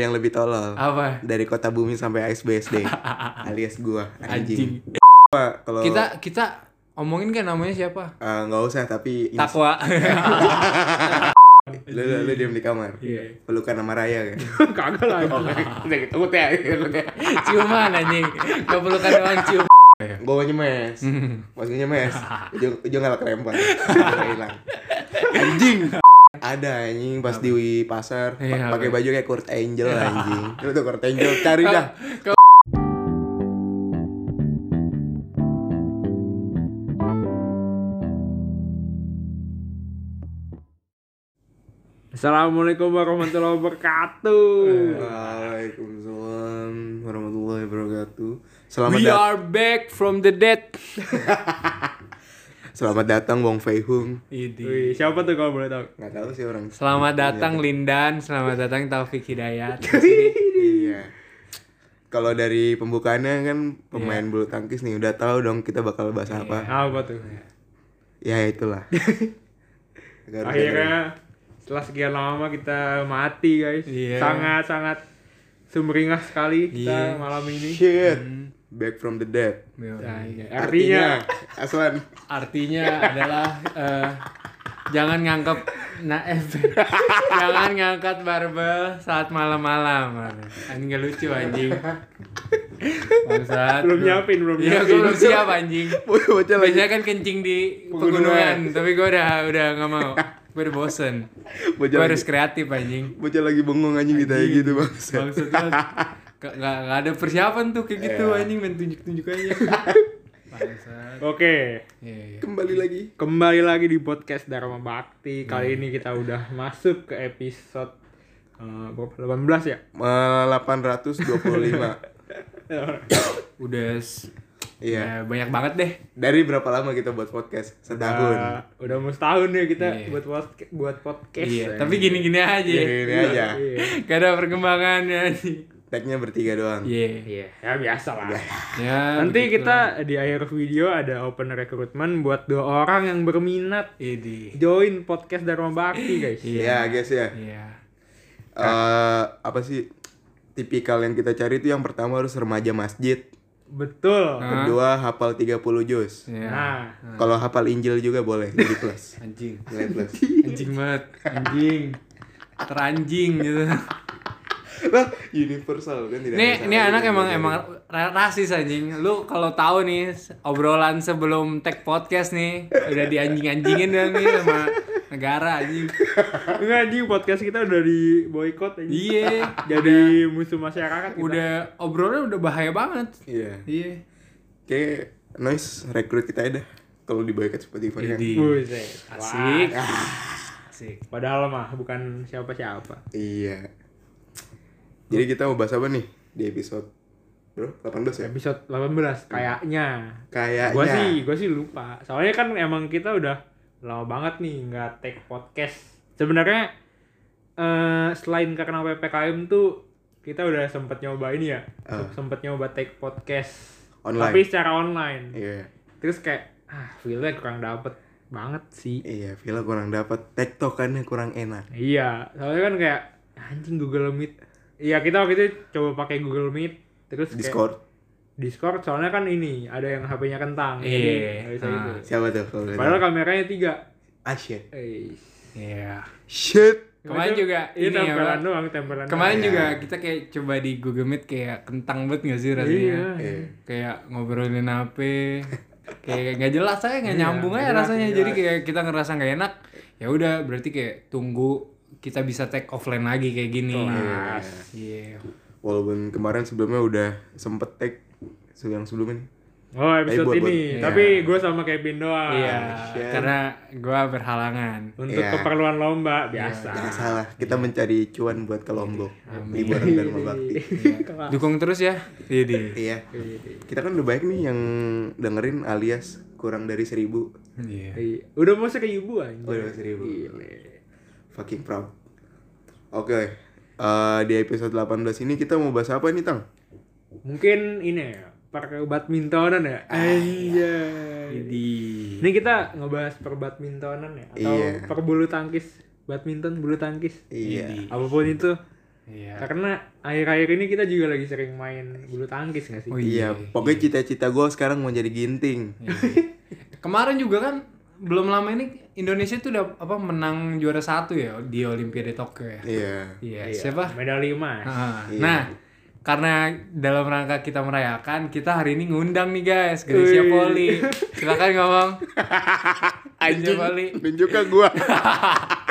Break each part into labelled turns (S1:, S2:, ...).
S1: yang lebih tolol.
S2: Apa?
S1: Dari kota bumi sampai ASBSD. alias gua
S2: Anjing.
S1: anjing. Pak, Kalau
S2: Kita kita omongin kan namanya siapa?
S1: eh, nggak usah tapi
S2: Takwa.
S1: lu, lu, lu diam di kamar.
S2: Iya.
S1: Pelukan sama Raya kan.
S3: Kagak lah.
S1: Udah gitu ya, gitu ya.
S2: Ciuman anjing. Gak perlu kan doang cium.
S1: Gua mau nyemes. Pas gua nyemes, ujung ujung ngalah kerempet. hilang. Anjing. Ada anjing pas di pasar pa-
S2: Iya,
S1: pakai
S2: apa?
S1: baju kayak Kurt Angel anjing. Lu tuh Kurt Angel cari dah.
S3: Assalamualaikum warahmatullahi wabarakatuh.
S1: Waalaikumsalam warahmatullahi wabarakatuh. Selamat
S2: We are back from the dead.
S1: Selamat datang Wong Fei Hung.
S3: Wih, siapa tuh kalau boleh tahu?
S1: Nggak tahu sih orang.
S2: Selamat datang Lindan, selamat datang Taufik Hidayat.
S1: Iya. Kalau dari pembukaannya kan pemain bulu tangkis nih udah tahu dong kita bakal bahas apa.
S3: Apa tuh?
S1: Ya itulah.
S3: Akhirnya setelah sekian lama kita mati guys.
S2: Iya.
S3: Sangat sangat sumringah sekali kita
S2: Iya.
S3: malam ini.
S1: Shit. Back from the dead.
S3: Nah, iya. Artinya
S1: Aslan.
S2: Artinya adalah eh, jangan ngangkep naif. jangan ngangkat barbel saat malam-malam. Anjing gak lucu anjing. Bangsat.
S3: belum nyiapin, belum
S2: Iya, gue
S3: nyiapin.
S2: belum siap anjing.
S1: Bocah.
S2: Biasanya kan kencing di pegunungan, tapi gue udah udah nggak mau. Gue udah bosen. Gue harus kreatif anjing.
S1: Bocah lagi bengong anjing kita kayak gitu bang.
S2: Bangsat banget. Gak, gak, gak ada persiapan tuh kayak gitu anjing main tunjuk-tunjuk aja.
S3: Oke,
S2: Iya, iya.
S1: Kembali lagi.
S3: kembali lagi di podcast Dharma Bakti. Kali ini kita udah masuk ke episode eh, berapa? 18 ya?
S1: Eh, 825.
S2: Udah
S1: Iya.
S2: ya, banyak banget deh.
S1: Dari berapa lama kita buat podcast? Setahun.
S3: Udah, udah mau setahun ya kita
S2: Iya.
S3: buat podcast, buat podcast.
S2: Iya, tapi gini-gini aja.
S1: Ini aja.
S2: Gak ada perkembangannya.
S1: Tagnya bertiga doang.
S2: Iya.
S3: Iya, ya biasa lah.
S2: Ya,
S3: Nanti
S2: begitu.
S3: kita di akhir video ada open recruitment buat dua orang yang berminat
S2: Idi.
S3: join podcast Dharma Bakti guys.
S1: Iya, guys ya.
S2: Iya.
S1: Eh, apa sih tipikal yang kita cari itu yang pertama harus remaja masjid,
S3: Betul.
S1: kedua hafal 30 juz.
S2: Iya.
S3: Nah,
S1: Kalau hafal Injil juga boleh jadi plus.
S2: Anjing.
S1: Nilai plus.
S2: Anjing banget. Anjing. Teranjing gitu.
S1: Lah, universal kan tidak
S2: Nih, ini anak emang emang ra- rasis anjing. Lu kalau tahu nih obrolan sebelum tag podcast nih udah dianjing-anjingin dong nih sama negara anjing.
S3: enggak anjing podcast kita udah di boykot anjing.
S2: Iya,
S3: Jadi musuh masyarakat kita.
S2: udah obrolannya udah bahaya banget.
S1: Iya.
S2: Iya.
S1: Kayak noise rekrut kita ada kalau di Spotify kan.
S2: Idi.
S3: Buset.
S2: Asik.
S3: Wah.
S2: Asik.
S3: Padahal mah bukan siapa-siapa.
S1: Iya. Jadi kita mau bahas apa nih di episode Bro, 18 ya?
S3: Episode 18 kayaknya.
S1: Kayaknya.
S3: Gua sih, gua sih lupa. Soalnya kan emang kita udah lama banget nih nggak take podcast. Sebenarnya eh selain karena PPKM tuh kita udah sempet nyoba ini ya.
S1: Ah.
S3: Sempet nyoba take podcast.
S1: Online.
S3: Tapi secara online.
S1: Iya.
S3: Terus kayak ah, feel-nya kurang dapet banget sih.
S1: Iya, Villa kurang dapat tektokannya kurang enak.
S3: Iya, soalnya kan kayak anjing Google Meet. Iya, kita waktu itu coba pakai Google Meet terus kayak
S1: Discord.
S3: Discord soalnya kan ini ada yang HP-nya kentang. jadi
S2: Iya.
S3: nggak bisa
S2: Ah.
S3: itu.
S1: Siapa tuh kalau boleh
S3: Padahal
S1: tahu?
S3: kameranya tiga.
S1: Ah shit.
S3: Eh,
S2: Iya.
S1: Shit.
S2: Kemarin
S3: itu-
S2: juga
S3: ini
S2: ini
S3: tempelan doang, tempelan.
S2: Kemarin
S1: Iya.
S2: juga kita kayak coba di Google Meet kayak kentang banget gak sih rasanya?
S3: Iya.
S1: Iya.
S2: Kayak ngobrolin apa? kayak nggak jelas aja nggak
S3: Iya,
S2: nyambung
S3: nggak
S2: aja
S3: jelas,
S2: rasanya.
S3: nggak
S2: Jadi
S3: jelas.
S2: kayak kita ngerasa nggak enak. Ya udah berarti kayak tunggu kita bisa take offline lagi kayak gini. Iya.
S1: Walaupun kemarin sebelumnya udah sempet tag se- yang sebelumnya nih.
S3: Oh, episode
S1: buat- buat-
S3: ini.
S1: iya.
S3: Tapi gue sama Kevin doang.
S2: Iya, karena gua berhalangan.
S3: Untuk
S1: Iya.
S3: keperluan lomba biasa.
S1: Jangan salah, kita mencari cuan buat ke Lombok. Liburan Dharma Bakti.
S3: Kelas.
S2: Dukung terus ya. Jadi.
S1: Iya. Kita kan udah baik nih yang dengerin alias kurang dari seribu.
S2: Iya.
S3: Iya. Udah mau seribu aja.
S1: Oh, udah seribu.
S3: Gile.
S1: Fucking proud. Oke. eh, di episode 18 ini kita mau bahas apa nih, Tang?
S3: Mungkin ini ya, per badmintonan ya. Anjay.
S2: Jadi.
S3: Ini kita ngebahas per badmintonan ya atau
S1: Iya.
S3: per bulu tangkis, badminton, bulu tangkis.
S1: Iya.
S3: Apa pun itu.
S2: Iya.
S3: Karena akhir-akhir ini kita juga lagi sering main bulu tangkis nggak sih?
S2: Oh,
S1: Iya, pokoknya cita-cita gue sekarang mau jadi ginting.
S2: Iya. Kemarin juga kan belum lama ini Indonesia tuh udah apa menang juara satu ya di Olimpiade Tokyo ya.
S1: Iya.
S2: Iya,
S3: Iya,
S2: siapa?
S3: Medali emas.
S2: Ah,
S1: Iya.
S2: Nah, karena dalam rangka kita merayakan, kita hari ini ngundang nih guys, Gracia. Poli. Silakan ngomong.
S1: Anjing,
S2: Poli.
S1: tunjuk ke gue.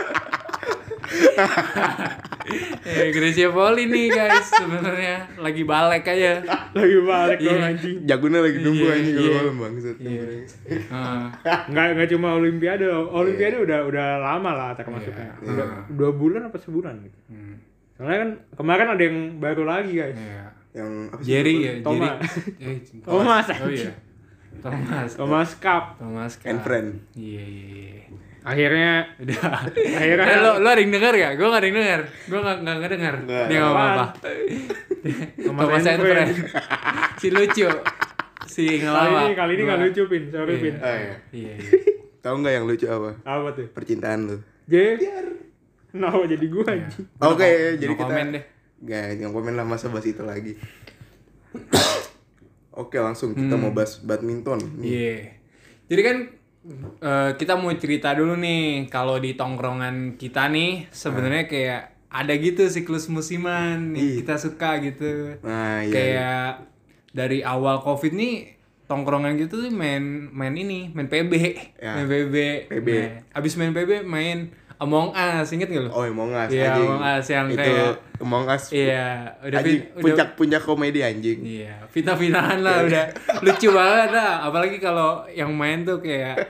S2: Eh, Gracia Poli nih guys, sebenarnya lagi balik aja.
S3: Lagi balik dong
S2: Iya.
S3: anjing.
S1: Jagonya lagi nunggu
S2: Iya,
S1: anjing
S2: iya.
S1: kalau malam bangsat.
S2: Iya. Ah,
S3: Nggak nggak cuma Olimpiade, Olimpiade udah udah lama lah termasuknya.
S2: Iya.
S3: Udah dua bulan apa sebulan gitu.
S2: hmm,
S3: Soalnya kan kemarin ada yang baru lagi guys.
S2: iya.
S1: Yang apa sih?
S2: Jerry ya,
S3: Thomas.
S2: Jerry. Eh,
S3: Thomas,
S2: Oh iya. Thomas.
S3: Thomas Cup.
S2: Thomas Cup.
S1: And friend.
S2: Iya, iya, iya.
S3: Akhirnya
S2: Udah.
S3: akhirnya
S2: Eh, lo, lo ada yang denger gak? Gue gak ada yang denger. Gue gak, gak ngedenger.
S1: Nggak.
S2: Dia gak apa-apa.
S3: Thomas and
S2: friend. si lucu. Si
S3: kali
S2: ngelawak.
S3: ini kali ini nggak
S2: Gua-
S3: lucu pin, sorry
S2: Iya.
S3: pin.
S1: Ah, iya.
S2: Iya, iya.
S1: Tahu nggak yang lucu apa?
S3: Apa tuh?
S1: Percintaan lu.
S3: J. Nah, jadi gua anjing.
S1: Oke,
S2: No-
S1: jadi
S2: no
S1: kita
S2: comment deh.
S1: Gak, yang komen lah masa bahas itu lagi. Oke, langsung kita mau bahas badminton. Nih.
S2: Iya. Jadi kan eh, kita mau cerita dulu nih kalau di tongkrongan kita nih sebenarnya kayak ada gitu siklus musiman yang
S1: Ih.
S2: kita suka gitu.
S1: Nah, iya.
S2: kayak dari awal covid nih tongkrongan gitu tuh main main ini main PB
S1: Ya.
S2: main PB
S1: PB.
S2: Nah, abis main PB main Among Us inget gak lo?
S1: Oh, Among Us
S2: Iya,
S1: anjing.
S2: Among Us yang
S1: itu
S2: kayak-
S1: Among Us.
S2: Iya, udah
S1: anjing,
S2: udah
S1: puncak-puncak komedi anjing.
S2: Iya, fitnah-fitnahan lah udah lucu banget lah. Apalagi kalau yang main tuh kayak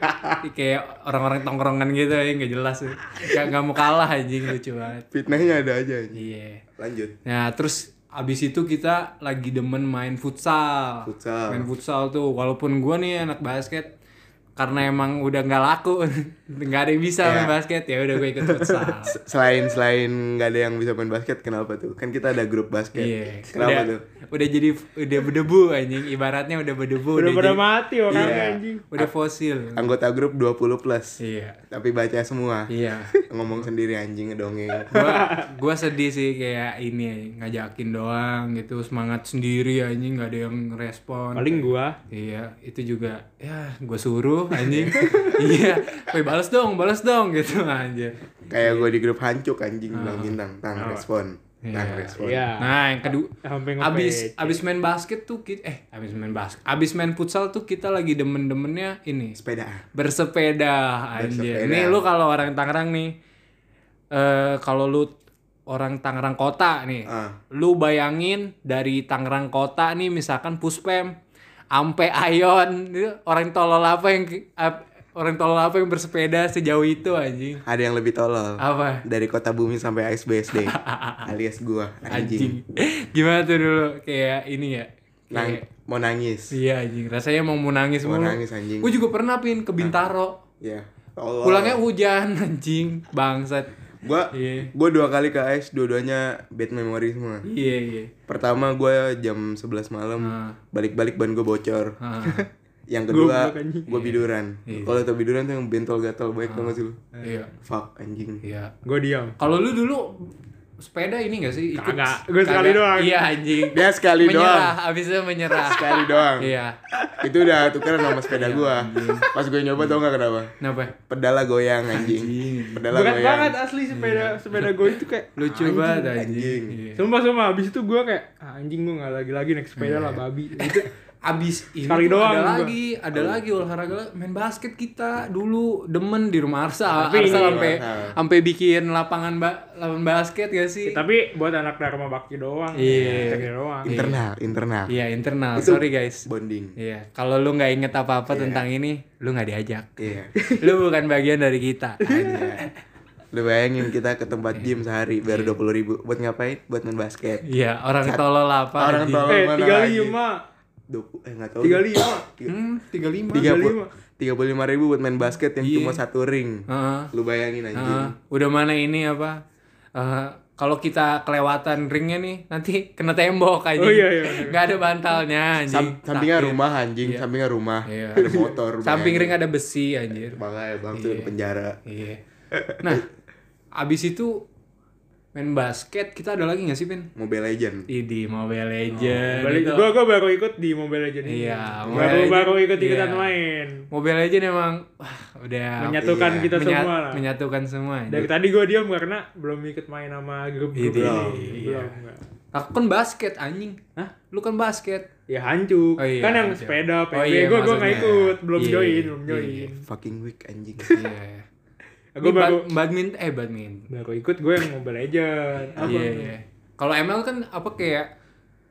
S2: kayak orang-orang tongkrongan gitu ya nggak jelas tuh. Gak, nggak mau kalah anjing lucu banget.
S1: Fitnahnya ada aja anjing.
S2: Iya.
S1: Lanjut.
S2: Nah, terus abis itu kita lagi demen main futsal.
S1: Futsal.
S2: Main futsal tuh walaupun gua nih anak basket karena emang udah nggak laku nggak ada yang bisa
S1: Iya.
S2: main basket ya udah gue ikut futsal.
S1: Selain selain nggak ada yang bisa main basket, kenapa tuh? Kan kita ada grup basket.
S2: Iya.
S1: Kenapa
S2: udah,
S1: tuh?
S2: Udah jadi udah berdebu anjing ibaratnya udah berdebu
S3: Udah
S2: jadi-
S3: mati orangnya
S1: Iya.
S3: anjing.
S2: udah fosil.
S1: Anggota grup 20 plus.
S2: Iya.
S1: Tapi baca semua.
S2: Iya.
S1: Ngomong sendiri anjing ngedongeng.
S2: gua gua sedih sih kayak ini ngajakin doang gitu semangat sendiri anjing nggak ada yang respon
S3: Paling gua
S2: iya itu juga ya gua suruh anjing iya woi balas dong balas dong gitu anjir
S1: Kayak gue di grup hancuk anjing bilang bintang, tang respon. Tang
S2: Iya.
S1: respon.
S3: Iya.
S2: nah yang kedua
S3: Sampai
S2: abis main basket tuh kita eh abis main basket abis main futsal tuh kita lagi demen-demennya ini
S1: Sepeda.
S2: bersepeda anjir.
S1: Bersepeda.
S2: Nih lu kalau orang Tangerang nih eh kalau lu orang Tangerang kota nih.
S1: Ah.
S2: Lu bayangin dari Tangerang kota nih misalkan Puspem ampe Ayon orang tolol apa yang orang tolol apa yang bersepeda sejauh itu anjing.
S1: Ada yang lebih tolol.
S2: Apa?
S1: Dari kota bumi sampai ASBSD. alias gua
S2: Anjing.
S1: anjing.
S2: Gimana tuh dulu kayak ini ya?
S1: Nang,
S2: Kayak,
S1: mau nangis.
S2: iya anjing, rasanya mau mau nangis
S1: Mau
S2: mulu.
S1: nangis, anjing.
S2: Gue juga pernah pin ke Bintaro.
S1: Ya. Tolol.
S2: Pulangnya hujan anjing, bangsat.
S1: gua
S2: Iya.
S1: gua dua kali ke AS, dua-duanya bad memory semua.
S2: Iya, iya.
S1: Pertama gua jam 11 malam,
S2: Ah.
S1: balik-balik ban gua bocor.
S2: Ah.
S1: Yang kedua,
S3: anjing.
S1: gua biduran.
S2: Iya.
S1: Kalau tau biduran tuh yang bentol gatal baik tau gak sih lu?
S2: Iya.
S1: Fuck anjing.
S2: Iya.
S3: gua diam.
S2: Kalau lu dulu sepeda ini gak sih? Ikut?
S3: Kagak. Gua sekali
S2: Kagak.
S3: doang.
S2: Iya anjing.
S1: Dia sekali doang.
S2: menyerah, abis itu menyerah.
S1: Sekali doang.
S2: Iya.
S1: Itu udah tukeran sama sepeda gua. Pas gue nyoba tau gak kenapa?
S2: Kenapa?
S1: Pedala goyang anjing. Pedala
S3: Berat
S1: goyang.
S3: banget asli sepeda sepeda gua itu kayak
S2: Lucu banget anjing.
S1: anjing.
S2: Iya.
S3: Sumpah sumpah abis itu gua kayak ah, anjing gua nggak lagi lagi naik sepeda lah babi. Itu
S2: Abis ini
S3: Sekali
S2: tuh
S3: doang
S2: ada
S3: gua.
S2: lagi, ada lagi olahraga la- main basket kita dulu demen di rumah Arsa.
S3: Tapi
S2: Arsa
S3: ini-
S2: sampai
S1: Arsa.
S2: sampai bikin lapangan ba lapangan basket gak sih?
S3: tapi buat anak Dharma Bakti doang.
S2: Iya.
S3: Teknik doang.
S1: Internal, internal.
S2: Iya internal.
S1: Itu-
S2: Sorry guys.
S1: Bonding.
S2: Iya. Kalau lu nggak inget apa-apa tentang ini, lu nggak diajak.
S1: Iya.
S2: lu bukan bagian dari kita.
S1: Lu bayangin kita ke tempat gym sehari bayar dua puluh ribu buat ngapain? Buat main basket.
S2: Iya, orang tolol apa?
S1: Orang tolol.
S3: Eh,
S1: mana
S3: tiga
S1: lagi?
S3: lima.
S1: Dua eh nggak tahu.
S3: Tiga lima.
S2: Hmm, 35.
S1: Tiga
S3: 35.
S1: puluh tiga puluh lima ribu buat main basket yang
S2: Iya.
S1: cuma satu ring.
S2: Heeh.
S1: Lu bayangin anjing.
S2: Heeh. udah mana ini apa? Eh, kalau kita kelewatan ringnya nih, nanti kena tembok aja.
S3: Oh, iya, iya, iya.
S2: Gak ada bantalnya anjing.
S1: Sam- sampingnya
S2: Sakit.
S1: rumah anjing, sampingnya rumah.
S2: Iya.
S1: Ada motor.
S2: Samping ring ada besi anjir.
S1: Makanya bang tuh ke penjara.
S2: Iya. Nah, abis itu main basket kita ada lagi nggak sih Pin?
S1: Mobile Legend.
S2: Idi Mobile Legend
S3: Balik,
S2: gitu.
S3: gua gua baru ikut di Mobile Legends ini.
S2: Iya, Mobile
S3: baru
S2: Legends,
S3: baru ikut ikutan
S2: iya.
S3: main.
S2: Mobile Legend emang wah, udah
S3: Menyatukan
S1: Iya.
S3: kita
S2: menya-
S3: semua lah.
S2: menyatukan semua.
S3: Dari tadi gua diam karena belum ikut main sama grup-grup
S2: Iya.
S3: ini. Belum. enggak.
S2: Aku kan basket anjing.
S3: Hah?
S2: Lu kan basket.
S3: Ya hancur.
S2: Oh iya,
S3: kan yang
S2: hancur.
S3: sepeda, PB,
S2: Oh iya,
S3: gua gua nggak ikut, belum
S2: Iya,
S3: join,
S2: iya,
S3: belum
S2: iya.
S3: join.
S1: Fucking weak anjing.
S2: Iya. Ini
S3: baru
S2: bad- badminton eh badminton.
S3: baru ikut gue yang Mobile Legend. Apa?
S2: Iya, iya. Kalau ML kan apa kayak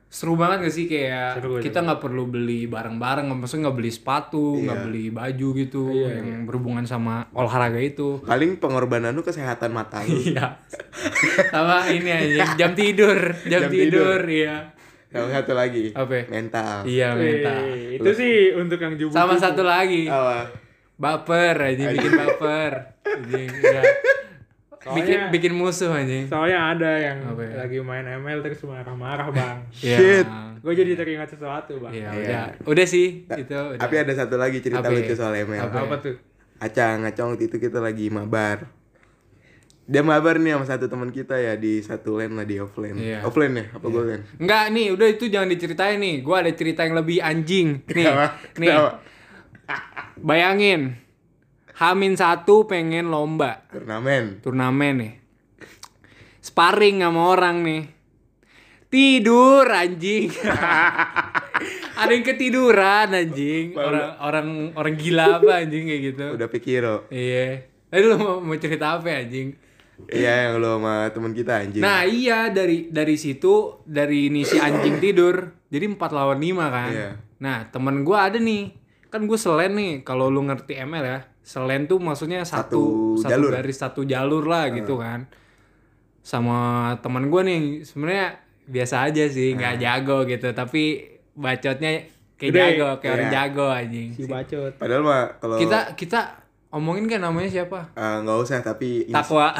S2: seru banget gak sih kayak
S3: Seru,
S2: kita nggak perlu beli barang-barang, maksudnya nggak beli sepatu, nggak
S1: Iya.
S2: beli baju gitu
S3: Iya,
S2: yang berhubungan sama olahraga itu.
S1: Paling pengorbanan lu kesehatan mata lu.
S2: Iya. Sama ini aja jam tidur, jam,
S1: Jam
S2: tidur, iya.
S1: Sama satu lagi.
S2: Apa?
S1: Mental.
S2: Iya mental.
S3: Wih, itu sih untuk yang jubu.
S2: Sama satu lagi,
S1: Apa?
S2: Baper aja bikin baper. Anjing, udah. Bikin
S3: Soalnya-
S2: bikin musuh anjing.
S3: Soalnya ada yang
S2: Apa ya?
S3: lagi main ML terus marah-marah bang.
S2: Iya.
S1: Shit.
S3: gue jadi teringat sesuatu bang.
S2: Iya,
S1: Iya.
S2: udah. Udah sih, itu udah.
S1: Tapi ada satu lagi cerita
S2: Apa ya?
S1: lucu soal ML.
S2: Apa?
S3: Apa tuh?
S1: Acang, Acang waktu itu kita lagi mabar. Dia mabar nih sama satu teman kita ya di satu lane lah di offline.
S2: Iya.
S1: Offline ya? Apa gue kan?
S2: Enggak nih, udah itu jangan diceritain nih. Gua ada cerita yang lebih anjing. Nih,
S1: Kenapa?
S2: nih.
S1: Kenapa?
S2: Bayangin. Hamin satu pengen lomba
S1: Turnamen.
S2: turnamen nih. Sparring sama orang nih. Tidur anjing. ada yang ketiduran anjing. Orang orang orang gila apa anjing kayak gitu.
S1: Udah pikiro.
S2: Iya. Tadi lu mau, mau cerita apa anjing?
S1: Iya yang lo sama teman kita anjing.
S2: Nah iya dari dari situ dari ini si anjing tidur jadi 4 lawan 5 kan.
S1: Iya.
S2: Nah temen gua ada nih kan gue selen nih kalau lu ngerti ML ya selen tuh maksudnya satu
S1: Satu
S2: satu,
S1: jalur.
S2: garis satu jalur lah gitu kan. Sama teman gua nih sebenarnya biasa aja sih nggak jago gitu tapi bacotnya kayak
S3: Gede.
S2: jago kayak orang
S1: Iya.
S2: jago anjing.
S3: Si bacot.
S1: Padahal mah kalau
S2: Kita kita omongin kan namanya siapa?
S1: eh, nggak usah tapi
S2: Takwa.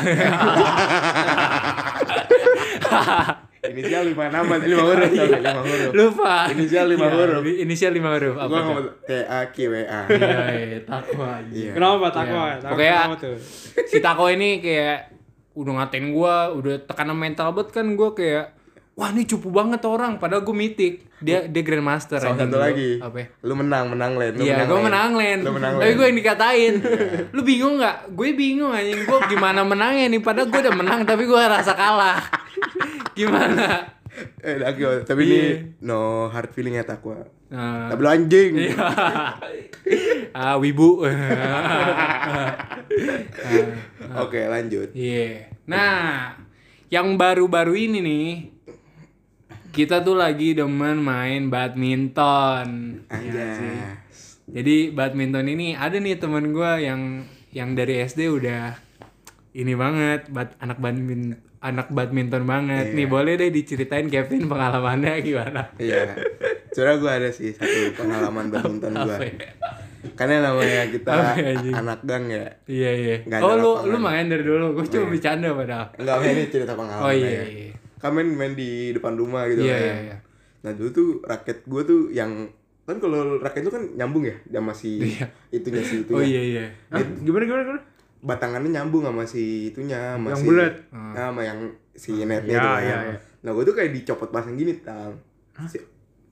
S1: inisial lima nama lima huruf tau nggak? lima huruf.
S2: Lupa.
S1: Inisial lima
S2: Iya,
S1: huruf.
S2: Inisial lima huruf. Apa
S1: Gua ngomong T A Q W A.
S2: Iya, iya, takwa.
S1: Iya.
S3: Kenapa Takwa?
S2: Iya.
S3: Takwa
S2: Pokoknya-
S3: kenapa tuh?
S2: Si Tako ini kayak udah ngatain gua, udah tekanan mental banget kan gua kayak wah ini cupu banget orang padahal gua mitik. Dia dia grandmaster
S1: Sama
S2: anjing
S1: satu lagi.
S2: Apa? ya?
S1: Lu menang, menang Len. Lu
S2: Iya, gue menang Len.
S1: Lu menang
S2: Tapi
S1: Len.
S2: gue yang dikatain. Lu bingung nggak? Gue bingung anjing. Gue gimana menangnya nih? Padahal gue udah menang tapi gue rasa kalah. gimana?
S1: Eh, Dakyo, tapi
S2: Iya.
S1: ini no hard feeling ya takwa.
S2: Nah,
S1: Tapi lu anjing.
S2: Iya. ah, wibu.
S1: Oke, lanjut.
S2: Iya. Nah, yang baru-baru ini nih kita tuh lagi demen main badminton. Iya
S1: Anjas.
S2: sih. Jadi badminton ini ada nih temen gua yang yang dari SD udah ini banget, bad, anak badminton anak badminton banget.
S1: Iya.
S2: Nih boleh deh diceritain Kevin pengalamannya gimana?
S1: Iya. Soalnya gue ada sih satu pengalaman badminton gue.
S2: Ya?
S1: Karena namanya kita
S2: ya,
S1: anak gang ya.
S2: Iya iya.
S1: Ada
S2: Oh lu
S1: lapangan.
S2: lu main dari dulu, gue cuma bercanda padahal.
S1: Enggak, ini cerita pengalaman.
S2: Oh iya
S1: ya.
S2: iya.
S1: Kan main, main di depan rumah gitu
S2: Iya
S1: kan.
S2: iya iya.
S1: Nah dulu tuh raket gue tuh yang kan kalau raket itu kan nyambung ya sama si
S2: Iya.
S1: itunya si itunya.
S2: Oh iya iya.
S3: Hah? Gimana gimana gimana?
S1: Batangannya nyambung sama si itunya sama
S3: Yang
S1: si-
S3: bulat.
S1: Nah, sama yang si netnya
S3: Ya,
S1: tuh kan.
S3: ya, ya.
S1: Nah gue tuh kayak dicopot pasang gini tang. Si-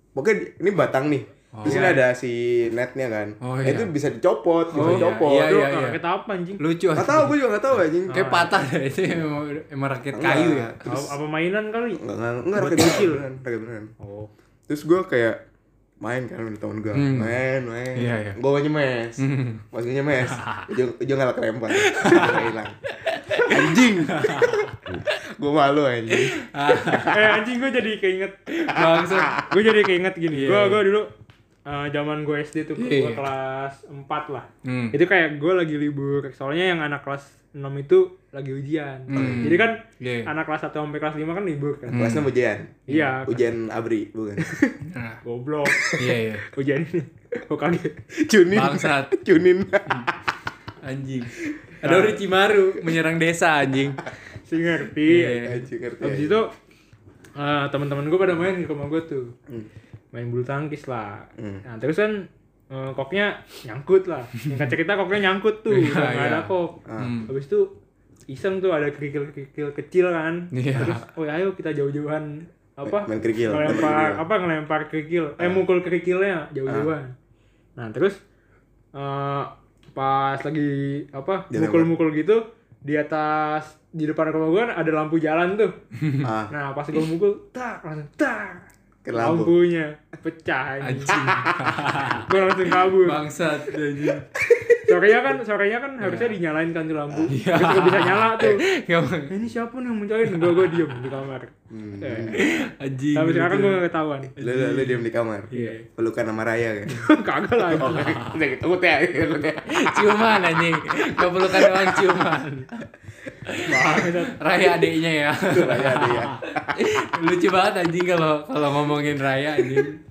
S1: Pokoknya ini batang nih. Terus ini
S3: Iya.
S1: ada si netnya kan.
S2: Oh,
S1: Nah,
S2: iya.
S1: itu bisa dicopot, bisa
S2: Oh, iya.
S1: dicopot.
S2: Iya, iya, iya.
S3: raket apa anjing?
S2: Lucu.
S1: Gak tau, gue juga gak tau anjing.
S2: Kayak patah deh itu emang, emang rakit
S1: Enggak.
S2: kayu ya.
S3: Apa, apa mainan kali?
S1: Enggak, enggak, enggak raket
S3: kecil.
S1: raket beneran.
S3: Oh.
S1: Terus gue kayak main kan sama temen gue,
S2: Hmm.
S1: main, main.
S2: Iya, iya.
S1: Gue mau nyemes,
S2: Hmm.
S1: masih nyemes. Ujung, ujung ngalah kerempet, Udah hilang. Anjing. gue malu anjing.
S3: eh anjing gue jadi keinget
S2: Bangsat.
S3: gue jadi keinget gini gue
S2: iya.
S3: gue dulu eh, zaman gue SD tuh gue
S2: Iya.
S3: kelas 4 lah
S2: Hmm.
S3: itu kayak gue lagi libur soalnya yang anak kelas 6 itu lagi ujian
S2: Hmm.
S3: jadi kan
S2: Iya.
S3: anak kelas 1 sampai kelas 5 kan libur kan
S1: Kelasnya ujian.
S3: iya
S1: Ujian abri, bukan.
S2: Nah,
S3: goblok
S2: iya iya.
S3: ujian ini kaget
S1: Cunin.
S2: Bangsat.
S1: Cunin.
S2: Anjing. Ada orang Cimaru menyerang desa anjing.
S3: sih ngerti
S2: Iya.
S1: Anjing ngerti.
S3: habis itu eh, teman-teman gue pada main ke rumah gue tuh
S1: Hmm.
S3: Main bulu tangkis lah
S1: Hmm.
S3: nah terus kan eh, koknya nyangkut lah yang cerita koknya nyangkut tuh
S2: Iya,
S3: udah nggak
S2: iya.
S3: ada kok
S2: Hmm.
S3: habis itu iseng tuh ada kerikil-kerikil kecil kan.
S2: Iya.
S3: Terus, oh ayo kita jauh-jauhan apa?
S1: Main kerikil,
S3: Ngelempar apa ngelempar kerikil. Eh mukul kerikilnya jauh-jauhan. Nah, terus eh pas lagi apa? Mukul-mukul gitu di atas di depan rumah gua kan ada lampu jalan tuh.
S1: ah
S3: Nah, pas gua mukul, tak langsung tak.
S1: Kena lampu.
S3: Lampunya pecah. anjing.
S2: Anjing.
S3: gua langsung kabur.
S2: Bangsat anjing.
S3: sorenya kan sorenya kan harusnya dinyalain kan tuh lampu
S2: Iya.
S3: nggak bisa nyala tuh
S2: Gak.
S3: "Eh, ini siapa nih yang mencariin gue gue diem di kamar
S1: Hmm.
S3: Eh,
S2: Anjing.
S3: tapi sekarang gue
S2: gitu.
S3: gak ketahuan
S1: lu, lu, lu diem di kamar
S2: Iya.
S1: pelukan sama Raya kan
S3: kagak lah
S1: oh udah gitu ya
S2: ciuman anjing. Gak perlu kan doang ciuman. Raya adiknya ya.
S1: Raya ada ya
S2: Lucu banget anjing kalau kalau ngomongin Raya anjing.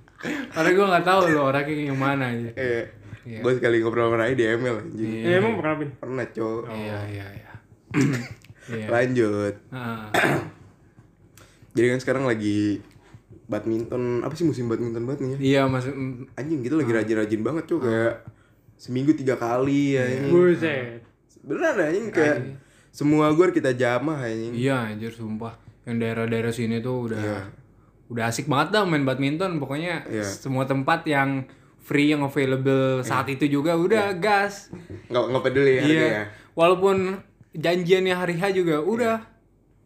S2: Karena gue nggak tahu lo orangnya yang mana aja.
S1: eh
S2: Iya.
S1: gue sekali ngobrol sama Raya di ML anjing
S2: Iya.
S3: Eh, emang pernah pin
S1: pernah cowok
S2: Iya iya iya. Iya.
S1: lanjut
S2: Ah.
S1: jadi kan sekarang lagi badminton apa sih musim badminton banget nih ya
S2: Iya masuk
S1: anjing kita lagi rajin-rajin banget cuy kayak seminggu tiga kali ya
S3: buset
S1: beneran anjing kayak semua gor kita jamah anjing
S2: Iya anjir sumpah. Yang daerah-daerah sini tuh udah
S1: Iya.
S2: udah asik banget dah main badminton pokoknya
S1: Iya.
S2: semua tempat yang free yang available saat itu juga udah gas.
S1: nggak nggak peduli ya
S2: Iya.
S1: harganya.
S2: Walaupun janjiannya hari H juga udah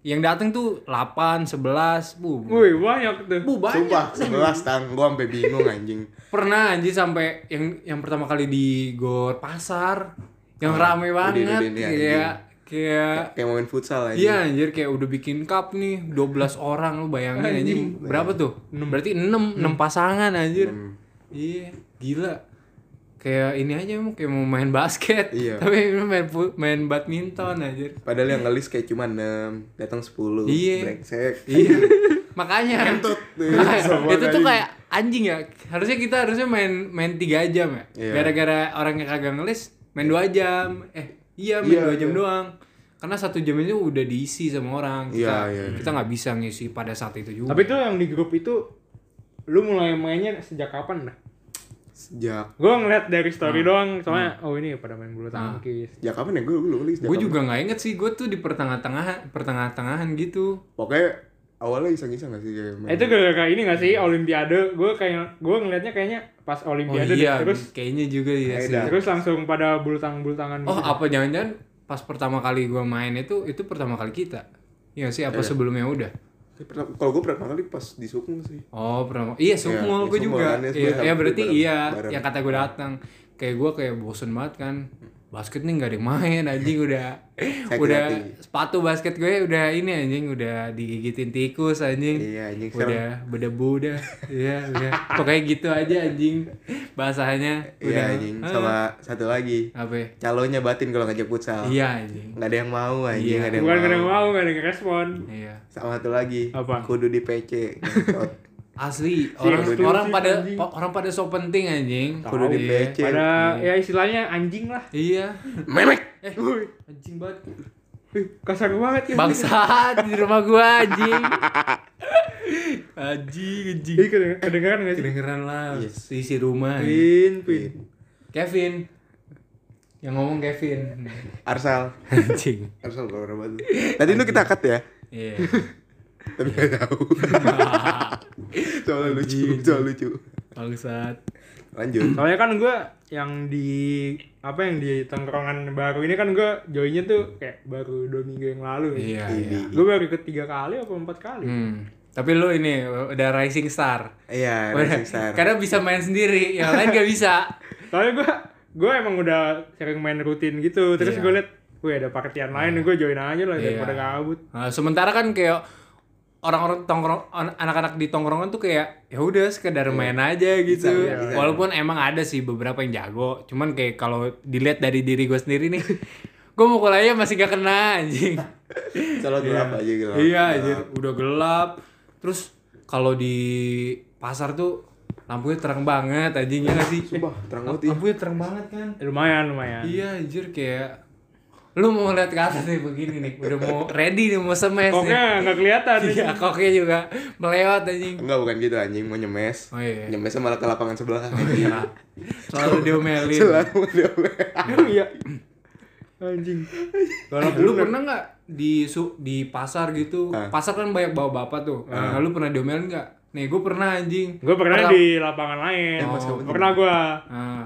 S2: yang datang tuh 8, 11, bu.
S3: wih banyak tuh
S2: Bu banyak.
S1: Sumpah, sebelas tang, gua sampai bingung anjing.
S2: Pernah anjir sampai yang yang pertama kali di Gor Pasar yang rame
S1: udah-
S2: banget
S1: anjing.
S2: kayak kayak
S1: Kayak main futsal anjing.
S2: Iya anjir kayak udah bikin cup nih 12 orang lu bayangin anjing berapa tuh? Berarti 6 6 pasangan anjir.
S1: Hmm.
S2: Iya, gila. Kayak ini aja emang kayak mau main basket.
S1: Iya.
S2: Tapi main main badminton anjir.
S1: Padahal yang ngelis kayak cuma 6, datang 10.
S2: Iya.
S1: Brengsek.
S2: Iya. Makanya
S1: Kentut. Semua
S2: itu tuh kayak anjing ya. Harusnya kita harusnya main main 3 jam ya.
S1: Iya.
S2: Gara-gara orangnya kagak ngelis main 2 jam. Eh, iya main
S1: Iya,
S2: 2 jam
S1: iya.
S2: doang. Karena satu jam itu udah diisi sama orang. Kita
S1: Iya, iya.
S2: kita nggak bisa ngisi pada saat itu juga.
S3: tapi tuh yang di grup itu lu mulai mainnya sejak kapan dah
S1: Sejak
S3: gue ngeliat dari story doang soalnya oh ini pada main bulu tangkis
S1: sejak kapan ya gue gue
S2: gue juga nggak inget sih gue tuh di pertengah-tengahan pertengah-tengahan gitu
S1: Pokoknya awalnya iseng-iseng gak sih kayak main.
S3: Itu gara-gara ini gak sih olimpiade gue kayak gue ngeliatnya kayaknya pas
S2: oh
S3: olimpiade deh.
S2: iya
S3: terus
S2: kayaknya juga ya sih
S3: terus langsung pada bulu tang bulu tangan
S2: oh
S3: gitu.
S2: apa jangan-jangan pas pertama kali gue main itu itu pertama kali kita Iya sih apa sebelumnya udah
S1: pertama- Kalau gue pertama kali pas di Sukung sih.
S2: Oh, pernah. Iya, Sukmul
S1: Iya,
S2: gue juga.
S1: kan, ya,
S2: Iya,
S1: sebenarnya
S2: ya berarti
S1: bareng-
S2: iya
S1: bareng.
S2: yang kata gue datang. Kayak gue kayak bosen banget kan. Basket nih gak ada yang main anjing udah
S1: Sakit
S2: udah
S1: hati.
S2: sepatu basket gue udah ini anjing udah digigitin tikus anjing.
S1: Iya anjing.
S2: Udah berdebu udah. Iya, udah. Pokoknya gitu aja anjing. Bahasanya
S1: Iya
S2: udah.
S1: anjing.
S2: Ah,
S1: Sama satu lagi.
S2: apa? ya?
S1: Calonnya batin kalau ngajak futsal.
S2: Iya anjing.
S1: Nggak ada yang mau anjing,
S2: Iya.
S1: nggak ada yang
S3: bukan gak ada yang
S1: mau.
S3: mau gak ada yang respon
S2: Iya.
S1: Sama satu lagi.
S3: Apa?
S1: Kudu di PC.
S2: Asli, orang
S3: eksklusif,
S2: orang pada
S3: anjing.
S2: orang pada so penting anjing.
S1: Kudu di
S2: Iya.
S1: PC.
S3: pada ya istilahnya anjing lah
S2: Iya.
S1: Memek.
S2: Eh, anjing banget.
S3: Wih, kasar banget ya
S2: Bangsat di rumah gua anjing. Anjing, anjing.
S3: Ih, keden- kedengeran gak sih
S2: Kedengeran lah
S1: Yes.
S2: isi rumah.
S3: pin pin
S2: Kevin. Yang ngomong Kevin.
S1: Arsal.
S2: Anjing.
S1: Arsal kalau banget. Tadi itu kita cut ya.
S2: Iya.
S1: Tapi gak tahu. Soalnya lucu, soalnya lucu.
S2: Bangsat.
S1: Lanjut.
S3: soalnya kan gue yang di apa yang di tongkrongan baru ini kan gue joinnya tuh kayak baru dua minggu yang lalu
S2: Iya, iya.
S1: Ini.
S3: gue baru ketiga kali apa empat kali
S2: Hmm. Tapi lu ini udah rising star.
S1: Iya,
S2: Udah-
S1: Rising Star.
S2: Karena bisa main sendiri, yang lain gak bisa.
S3: soalnya gue gue emang udah sering main rutin gitu terus
S2: Iya.
S3: gue liat gue ada partian lain gue join aja lah
S2: Iya.
S3: daripada gabut
S2: Nah, sementara kan kayak orang-orang tongkrong an- anak-anak di tongkrongan tuh kayak ya udah sekedar main aja gitu.
S1: Bisa, bisa.
S2: Walaupun emang ada sih beberapa yang jago, cuman kayak kalau dilihat dari diri gue sendiri nih, gue mau aja masih gak kena anjing.
S1: Selalu gelap aja gelap.
S2: iya anjir, udah gelap. Terus kalau di pasar tuh lampunya terang banget anjing ya gak sih?
S1: Sumpah, terang banget ya.
S2: Lampunya terang banget kan.
S3: lumayan lumayan
S2: Iya anjir kayak lu mau ngeliat ke atas nih begini nih, udah mau ready nih mau semes
S3: koknya nggak kelihatan
S2: Iya, koknya juga melewat anjing.
S1: Enggak bukan gitu anjing, mau nyemes.
S2: Oh iya.
S1: Nyemesnya malah ke lapangan sebelah.
S2: Iya. Selalu diomelin.
S1: Selalu dia
S3: Emang iya Anjing.
S2: Kalau lu pernah nggak di su di pasar gitu?
S1: Ah.
S2: Pasar kan banyak bawa bapak tuh. Nah, lu pernah diomelin nggak? Nih, gue pernah anjing.
S3: Gue pernah
S2: Pertama-
S3: di lapangan lain.
S1: Kamu
S3: pernah gua.
S2: Nah,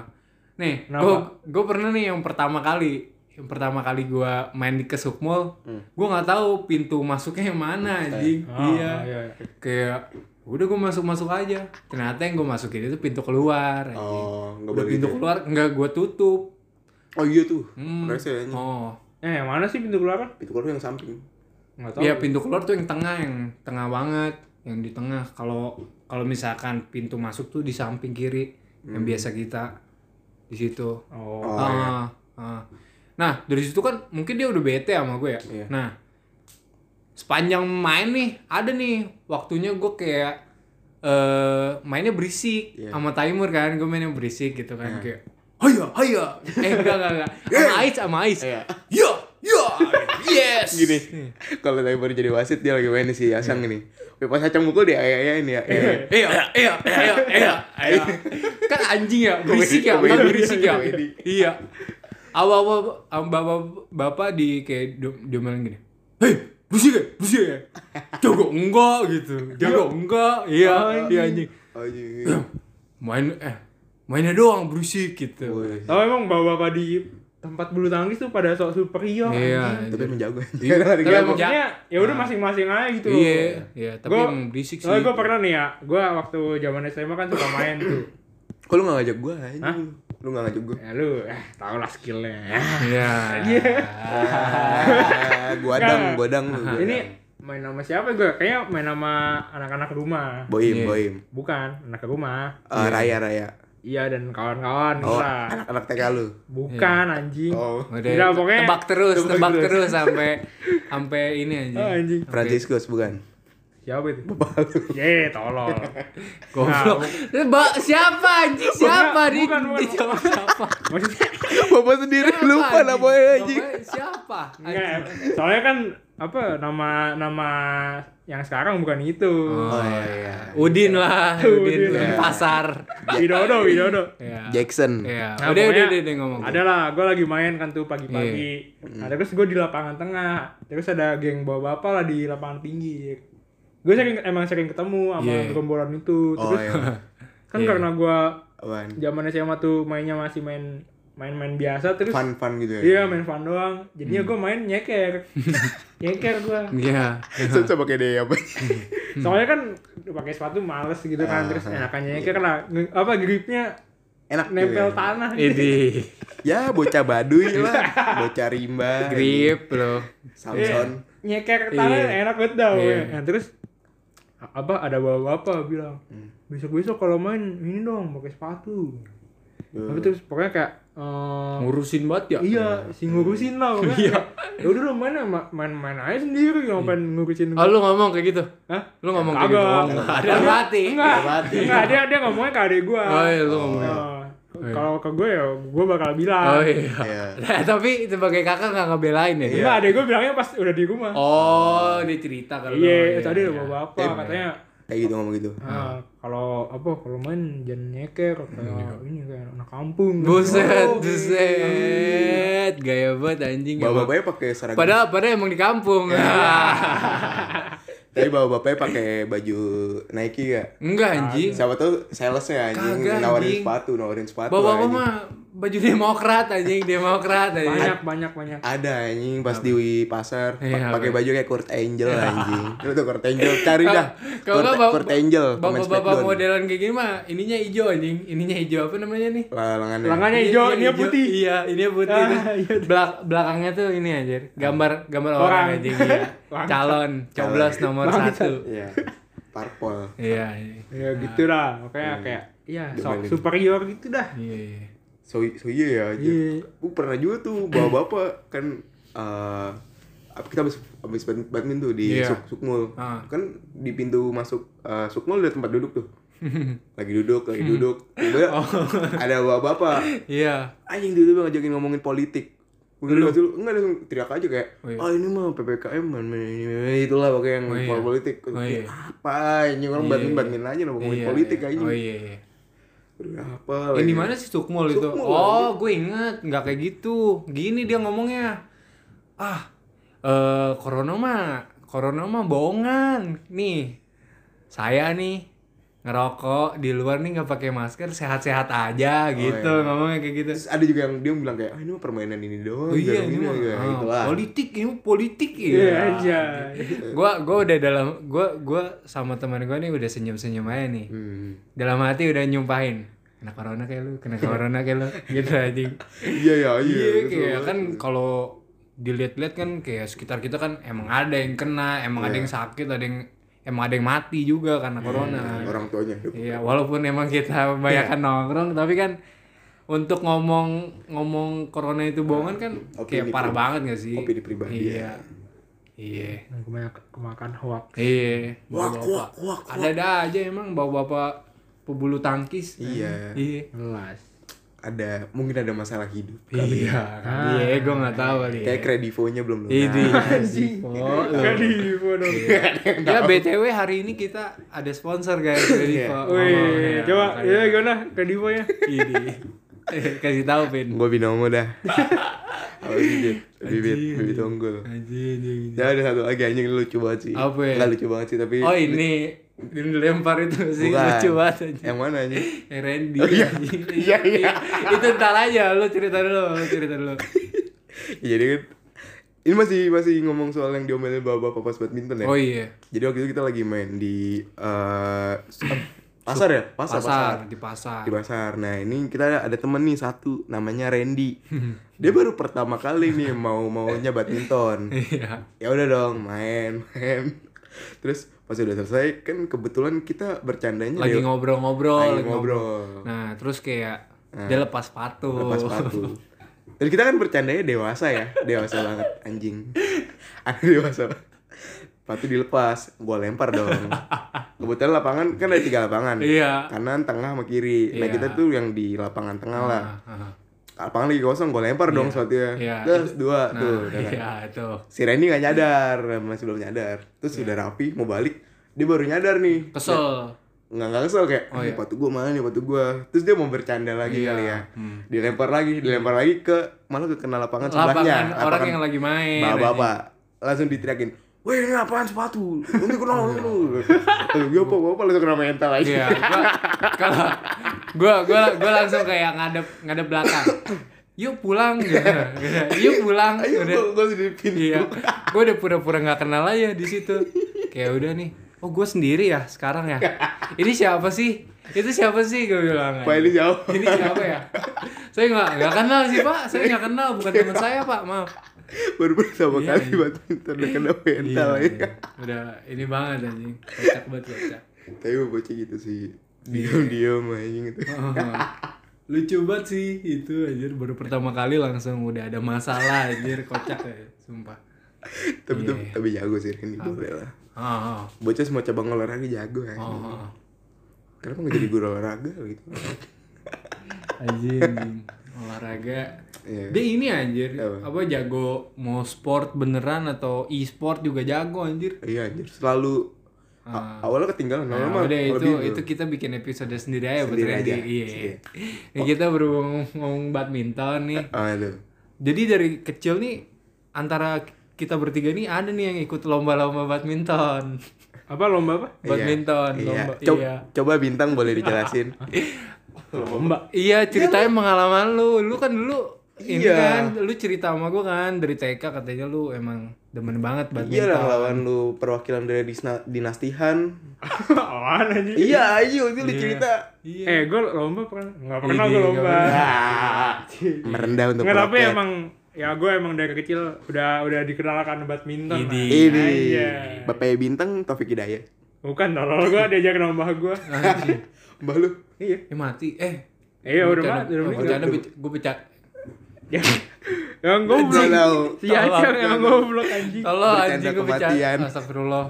S2: nih, gue gue pernah nih yang pertama kali, yang pertama kali gue main di Kesukmol, gue nggak tahu pintu masuknya yang mana anjing.
S3: Ah,
S2: iya.
S3: iya.
S2: Kayak udah gue masuk masuk aja. Ternyata yang gue masukin itu pintu keluar. Anjing.
S1: Oh, nggak
S2: udah pintu
S1: gitu ya?
S2: keluar nggak gue tutup.
S1: Oh iya tuh.
S2: Hmm.
S1: Anjing.
S2: Oh,
S3: Eh, yang mana sih pintu keluar?
S1: Itu keluar yang samping.
S3: Enggak tahu.
S2: Iya pintu keluar tuh yang tengah, yang tengah banget, yang di tengah. Kalau kalau misalkan pintu masuk tuh di samping kiri, yang biasa kita di situ.
S3: Oh.
S1: Oh,
S2: Ah, ah. Nah dari situ kan mungkin dia udah bete sama gue ya.
S1: Iya.
S2: Nah sepanjang main nih ada nih waktunya gue kayak eh mainnya berisik
S1: Iya.
S2: sama timer kan, gue mainnya berisik gitu kan kayak. Haya, haya. Eh enggak enggak enggak. Sama Ais sama Ais.
S1: Iya.
S2: Ya, ya, yes.
S1: Gini. Kalau tadi baru jadi wasit dia lagi main si Asang ini. Wih, Pas Acang mukul dia ayah ini ya. Iya.
S2: Iya, iya, iya, iya, iya. Kan anjing ya, berisik ya, kan berisik ya. Iya. Awal-awal am- bapak bapak di kayak di- diomelin gini. Hei, berisik ya, berisik ya. Jago enggak gitu. Jago enggak. Iya, iya anjing.
S1: Anjing.
S2: Main eh mainnya doang berisik gitu.
S1: Wih.
S3: Tahu emang bapak-bapak di tempat bulu tangkis tuh pada sok superior.
S2: Iya.
S3: anjing.
S1: Tapi emang jago.
S2: Iya, tapi
S3: Maksudnya ya udah masing-masing aja gitu.
S2: Iya, iya, tapi
S3: Gua-
S2: emang berisik sih.
S3: Soalnya gue pernah nih ya, gue waktu zaman SMA kan suka main tuh.
S1: Kok lu gak ngajak gua anjing? Lu gak ngajak gua?
S3: Ya lu, eh tau lah skillnya.
S2: Iya.
S1: Ah, gua dang, gua dang lu. gua
S3: Ini main nama siapa gue? Kayaknya main nama anak-anak rumah.
S1: Boim,
S2: Iya.
S1: Boim.
S3: Bukan, anak rumah.
S1: Eh, Raya, Raya.
S3: Iya dan kawan-kawan
S1: Oh,
S3: lah.
S1: anak-anak TK lu.
S3: Bukan anjing.
S1: Oh,
S2: Udah,
S3: Udah, pokoknya-
S2: tebak terus,
S1: tebak
S2: tebak
S1: terus.
S2: terus sampai sampai ini anjing.
S3: Oh, anjing.
S1: Franciscus bukan?
S3: Siapa itu? Bapak lu. Ye, tolol.
S2: Goblok. Ba siapa anjing? Siapa di
S3: bukan, bukan.
S2: jawab siapa?
S3: Maksudnya
S1: Bapak sendiri
S2: Siapa,
S1: lupa namanya anjing.
S2: Siapa?
S3: enggak. Soalnya kan apa nama nama yang sekarang bukan itu.
S1: Oh iya.
S2: Udin lah, Udin,
S3: Udin,
S1: ya.
S2: pasar.
S3: Widodo, Widodo.
S2: Iya.
S1: Jackson.
S2: Iya.
S3: Nah,
S2: udah, udah, udah, udah ngomong.
S3: Ada lah, gue lagi main kan tuh pagi-pagi.
S2: Iya.
S3: Nah, terus gue di lapangan tengah. Terus ada geng bawa bapak lah di lapangan pinggir. Gue sering emang sering ketemu sama
S2: Iya.
S3: gerombolan itu.
S1: Oh
S3: Terus
S1: iya.
S3: kan
S2: Iya.
S3: karena gue zaman SMA tuh mainnya masih main main-main biasa terus
S1: Fun-fun gitu ya.
S3: iya main fun doang jadinya gue main nyeker nyeker gue
S2: Iya.
S1: Coba coba kayak dia apa?
S3: soalnya kan pakai sepatu males gitu kan
S1: Ah,
S3: terus
S1: ah.
S3: enakan nyeker lah apa gripnya
S1: Enak
S3: nempel
S1: gitu ya.
S3: tanah
S2: Ini
S1: Ya bocah baduy lah, bocah rimba.
S2: grip loh.
S1: Samson.
S3: nyeker tanah
S2: Iya.
S3: enak banget dah
S2: Iya.
S3: pokoknya. Nah, terus apa ada bapak-bapak bilang
S1: Hmm.
S3: besok besok kalau main ini dong pakai sepatu
S1: Hmm.
S3: tapi terus pokoknya kayak eh,
S2: Ngurusin banget ya.
S3: iya si ngurusin lah pokoknya
S2: Iya.
S3: ya udah lo main ma- main main aja sendiri ngapain ngurusin
S2: Oh, lu ngomong kayak gitu?
S3: Hah?
S2: Lu ngomong kayak gitu? Oh, enggak. Ada mati.
S3: Enggak, enggak dia dia ngomongnya ke adik gua.
S2: Oh, iya, lu ngomong.
S3: Nah, Kalau ke gue ya gue bakal bilang.
S2: Oh iya.
S1: Iya.
S2: Nah, tapi sebagai kakak nggak ngebelain ya?
S3: Enggak, adik gue bilangnya pas udah di rumah.
S2: Oh, dia cerita kalau
S3: iya,
S2: iya,
S3: tadi
S2: iya.
S3: ada bapak
S1: Iya.
S3: katanya
S1: Kayak gitu ngomong gitu.
S3: ah, kalau apa kalau main jangan nyeker kayak ini kayak anak kampung.
S2: Buset,
S3: Oh,
S2: buset. Gaya banget anjing.
S1: Bapak-bapaknya pakai seragam.
S2: Padahal padahal emang di kampung.
S1: Tapi bapak-bapaknya pakai baju Nike ya.
S2: Enggak anjing.
S1: Siapa tuh salesnya anjing
S2: Kagak,
S1: nawarin
S2: anjing.
S1: sepatu, nawarin sepatu.
S2: Bapak-bapak
S1: anjing.
S2: mah baju demokrat anjing, demokrat anjing.
S3: banyak banyak banyak.
S1: Ada anjing pas di pasar pa-
S2: Iya,
S1: pakai baju kayak Kurt Angel anjing. Lu tuh Kurt Angel cari dah.
S2: Kalau
S1: Kurt,
S2: enggak bap-
S1: Kurt Angel
S2: bapak-bapak
S1: Smackdown.
S2: modelan kayak gini mah ininya hijau anjing. Ininya hijau apa namanya nih?
S1: Lengannya.
S3: Lengannya hijau,
S2: Iya,
S3: ini
S2: hijau.
S3: putih.
S2: Iya, ini putih.
S3: Ah, iya.
S2: belak belakangnya tuh ini aja, gambar gambar orang,
S3: Orang.
S2: anjing iya. Calon, coblos nomor
S3: Bangsat.
S2: satu.
S1: Iya. Parpol.
S2: Iya, iya.
S3: Ya gitu lah, makanya kayak iya sok
S1: Domain.
S3: superior gitu dah.
S2: Iya, iya.
S1: So, so iya ya aja.
S3: Iya.
S1: Gue pernah juga tuh bawa bapak kan apa kita habis habis badminton tuh di
S2: Iya.
S1: Suk, Sukmul.
S2: Ah.
S1: Kan di pintu masuk eh, Sukmul ada tempat duduk tuh. lagi duduk, lagi duduk. Tiba ada bawa bapak.
S2: Iya.
S1: Anjing dulu ngajakin ngomongin politik. Gue dulu dulu enggak langsung teriak aja kayak,
S2: Oh, iya.
S1: "Ah, ini mah PPKM man, man, ini, ini, itulah pokoknya yang
S2: Oh, iya.
S1: politik."
S2: Oh, iya.
S1: Apa anjing orang
S2: Iya,
S1: badminton
S2: iya.
S1: badminton aja ngomongin
S2: Iya,
S1: politik
S2: iya.
S1: anjing.
S2: Oh iya, iya.
S1: Berapa
S2: di mana sih Sukmul itu?
S1: Sukmul,
S2: oh, gue inget, nggak kayak gitu. Gini dia ngomongnya. Ah, eh corona mah, corona mah bohongan. Nih, saya nih ngerokok di luar nih nggak pakai masker, sehat-sehat aja gitu.
S1: iya.
S2: Ngomongnya kayak gitu.
S1: Terus ada juga yang dia bilang kayak, ah ini mah permainan ini doang.
S2: Oh iya,
S1: jalan
S2: ini mah
S1: ya,
S2: ah,
S1: gitu lah.
S2: politik, ini politik
S3: Iya
S2: ya.
S3: aja.
S2: Gua gua udah dalam gua gua sama teman gua nih udah senyum-senyum aja nih.
S1: Hmm.
S2: Dalam hati udah nyumpahin. Kena corona kayak lu, kena corona kayak lu. Gitu anjing.
S1: Iya ya, iya.
S2: Iya,
S1: betul
S2: kayak kan kalau dilihat-lihat kan kayak sekitar kita kan emang ada yang kena, emang ada yang sakit, ada yang emang ada yang mati juga karena corona.
S1: orang tuanya.
S2: Iya, walaupun emang kita kebanyakan nongkrong, tapi kan untuk ngomong ngomong corona itu bohongan kan kayak
S1: Opini
S2: parah banget gak sih?
S1: opini pribadi,
S2: Iya.
S1: ya.
S2: Iya.
S3: Kebanyakan kemakan hoax.
S2: Iya. Bapak
S1: wak, wak,
S2: Ada-ada aja emang bawa-bapak pebulu tangkis.
S1: Iya.
S2: Iya.
S3: Jelas.
S1: Ada mungkin ada masalah hidup.
S2: Iya, kan. Iya, gue nggak tahu kali. ya.
S1: Kayak kredivonya belum lunas.
S2: Ini Oh,
S3: Kredivo dong.
S2: Ya BTW hari ini kita ada sponsor guys dari
S1: Iya.
S3: Wih, coba ya gimana Kredivo ya?
S2: Ini. Kasih tahu Pin.
S1: Gue binomo dah. Apa dia? Bibit, bibit unggul. Ya ada satu lagi anjing lucu banget sih.
S2: Apa ya?
S1: Nggak lucu banget sih tapi.
S2: Oh ini ini dilempar itu sih
S1: Bukan.
S2: lucu banget anjing.
S1: Yang mana anjing?
S2: Eh Randy.
S1: iya.
S2: anjing.
S1: Iya, iya.
S2: Itu ntar aja lu cerita dulu, lu cerita dulu.
S1: Jadi kan ini masih masih ngomong soal yang diomelin bapak-bapak pas badminton ya.
S2: Oh iya.
S1: Jadi waktu itu kita lagi main di eh, pasar ya? Pasar, pasar.
S2: Pasar, di pasar.
S1: Di pasar. Nah, ini kita ada, ada temen nih satu namanya Randy. Dia baru pertama kali nih mau maunya badminton.
S2: Iya.
S1: ya udah dong main main terus pas udah selesai kan kebetulan kita bercandanya
S2: Lagi ngobrol-ngobrol,
S1: Lagi
S2: lagi
S1: ngobrol.
S2: Nah, terus kayak dia lepas sepatu.
S1: lepas sepatu dan kita kan bercandanya dewasa ya dewasa banget anjing dewasa sepatu dilepas gua lempar dong kebetulan lapangan kan ada tiga lapangan
S2: Iya.
S1: kanan tengah sama kiri nah
S2: Iya.
S1: kita tuh yang di lapangan tengah lah
S2: Ah, ah.
S1: Lapangan lagi kosong gua lempar dong sepatunya
S2: Iya.
S1: terus dua
S2: Nah,
S1: tuh udah kan.
S2: iya itu.
S1: si Randy gak nyadar masih belum nyadar terus
S2: Iya.
S1: udah rapi mau balik dia baru nyadar nih
S2: Kesel.
S1: nggak nggak kesel kayak oh,
S2: iya.
S1: gue mana nih sepatu gue terus dia mau bercanda lagi
S2: Iya.
S1: kali ya
S2: Hmm.
S1: dilempar lagi dilempar lagi ke malah ke kena lapangan sebelahnya
S2: Lapangan orang yang lagi main.
S1: bapak-bapak langsung diteriakin Weh ini apaan sepatu? Nanti kena lu. Aduh, gue apa apa langsung kena mental aja.
S2: Iya, gua kalau gua gua gua langsung kayak ngadep ngadep belakang. Yuk pulang gitu. Yuk pulang.
S1: Ayo
S2: Udah.
S1: gue gue di pintu.
S2: Iya. Gue udah pura-pura nggak kenal aja di situ. Kayak udah nih. Oh gue sendiri ya sekarang ya. Ini siapa sih? Itu siapa sih gue bilang.
S1: Pak ini jauh.
S2: Ini siapa ya? Saya nggak nggak kenal sih pak. Saya nggak kenal. Bukan teman saya pak. Maaf.
S1: Baru pertama
S2: Iya,
S1: kali
S2: iya.
S1: badminton udah kena mental
S2: Iya,
S1: ya.
S2: Udah ini banget anjing. Kocak banget kocak.
S1: Tapi gue bocah gitu sih. Diam-diam anjing gitu.
S2: Oh, lucu banget sih itu anjir baru pertama kali langsung udah ada masalah anjir kocak ya sumpah
S1: Tapi tuh
S2: Iya.
S1: tapi jago sih ini boleh lah.
S2: oh, oh,
S1: Bocah semua cabang olahraga jago ya.
S2: oh, oh.
S1: Kenapa nggak jadi guru olahraga gitu?
S2: anjing. Olahraga
S1: Iya.
S2: dia ini anjir
S1: Apa?
S2: apa jago mau sport beneran atau e-sport juga jago anjir
S1: Iya anjir, selalu
S2: Ah.
S1: a- awalnya ketinggalan,
S2: Nah,
S1: lama-lama
S2: udah itu
S1: lebih
S2: itu kita bikin episode sendiri aja buat
S1: Sendiri
S2: Randy.
S1: aja,
S2: Iya.
S1: sendiri.
S2: Ini kita berhubung ngomong badminton nih.
S1: Ah itu.
S2: Jadi dari kecil nih antara kita bertiga nih ada nih yang ikut lomba-lomba badminton.
S3: Apa lomba apa?
S2: Badminton,
S1: Iya.
S2: lomba.
S1: Coba,
S2: Iya.
S1: coba bintang boleh dijelasin.
S3: Lomba.
S2: Iya, ceritain pengalaman lu. Lu kan dulu ini
S1: Iya.
S2: kan lu cerita sama gua kan dari TK katanya lu emang demen banget badminton.
S1: iya lah lawan lu perwakilan dari disna, dinastihan.
S3: Apaan anjing?
S1: iya, ayo itu lu cerita.
S2: Iya.
S3: Eh, gue lomba pernah nggak pernah
S2: Ini
S3: gue
S2: nggak
S3: lomba.
S2: pernah.
S1: Ah, merendah untuk
S3: Nggak, tapi emang ya gue emang dari kecil udah udah dikenalkan badminton.
S2: Ini.
S3: lah.
S1: ini
S3: Iya.
S1: Bapak bintang Taufik Hidayat.
S3: Bukan tolol gue diajak nambah gue.
S1: Mbah lu.
S3: iya.
S2: Eh mati. Eh.
S3: Eh, udah mati, udah
S2: oh,
S3: meninggal.
S2: bercanda gua becak.
S3: Ya. Yang goblok. Si Acang yang goblok anjing.
S2: Tolong anjing gua becak.
S1: kematian.
S2: Astagfirullah.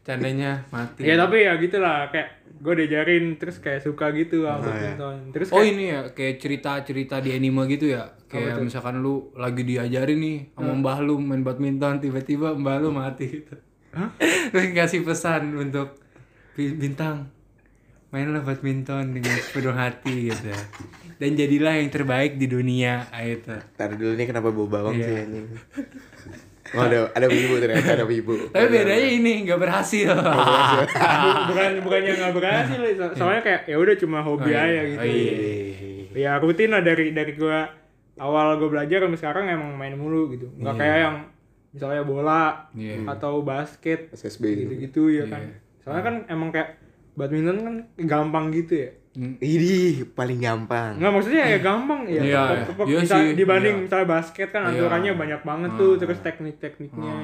S2: Candanya mati.
S3: Ya tapi ya gitulah kayak gue diajarin terus kayak suka gitu sama
S1: Oh, iya.
S3: badminton. Terus
S2: Oh
S3: kayak,
S2: ini ya kayak cerita-cerita di anime gitu ya. Kayak misalkan lu lagi diajarin nih sama mbah lu main badminton tiba-tiba mbah lu mati gitu. Terus kasih pesan untuk "Bi- bintang mainlah badminton dengan sepenuh hati gitu dan jadilah yang terbaik di dunia ah, gitu
S1: Ntar dulu nih kenapa bau bawang
S2: Iya.
S1: sih anjing. Oh, ada ada ibu ternyata ada ibu.
S2: tapi bedanya ini nggak berhasil
S3: Bu- bukan bukannya nggak berhasil so- soalnya kayak ya udah cuma hobi
S2: Oh, iya.
S3: aja gitu
S2: Oh, iya.
S3: ya rutin lah dari dari gua awal gua belajar sampai sekarang emang main mulu gitu nggak
S2: Iya.
S3: kayak yang misalnya bola
S2: Iya.
S3: atau basket
S1: SSB gitu.
S3: gitu-gitu ya kan
S2: Iya.
S3: soalnya kan emang kayak badminton kan gampang gitu ya
S2: Hmm.
S1: Ini paling gampang.
S3: nggak maksudnya ya gampang ya
S2: Iya,
S3: Tepok-
S2: iya.
S3: tepok.
S2: Iya
S3: Misal-
S2: sih,
S3: dibanding
S2: iya.
S3: misalnya basket kan
S2: Iya.
S3: aturannya banyak banget tuh terus teknik-tekniknya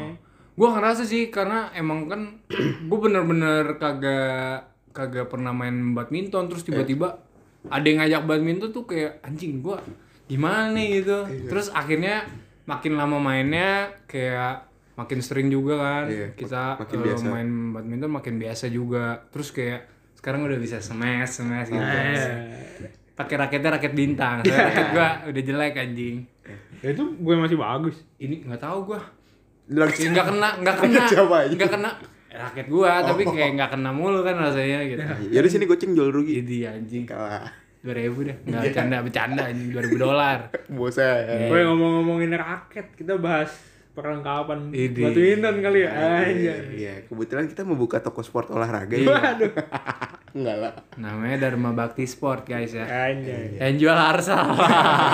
S2: Gua ngerasa sih karena emang kan gue bener-bener kagak kagak pernah main badminton terus tiba-tiba ada yang ngajak badminton tuh kayak anjing gua gimana nih gitu. Terus akhirnya makin lama mainnya kayak makin sering juga kan
S1: Iya,
S2: kita
S1: makin
S2: eh,
S1: biasa.
S2: main badminton makin biasa juga. Terus kayak sekarang udah bisa smash smash gitu.
S3: Eh,
S2: Pakai raketnya raket bintang. Soalnya raket gua udah jelek anjing.
S3: ya itu gue masih bagus
S2: Ini nggak tahu gua. Ya, nggak kena nggak kena nggak kena raket gua tapi kayak nggak kena mulu kan rasanya gitu
S1: Ya udah sini goceng jual rugi.
S2: jadi anjing
S1: Kalah.
S2: dua ribu deh nggak bercanda bercanda anjing dua ribu dolar
S1: Bosan.
S3: gue ngomong-ngomongin raket kita bahas perlengkapan
S2: Idi.
S3: badminton kali ya?
S1: Iya,
S3: aja
S1: iya. Kebetulan kita mau buka toko sport olahraga ya.
S3: waduh.
S1: Enggak lah.
S2: namanya Dharma Bakti Sport guys ya.
S3: Aja
S2: yang jual Arsal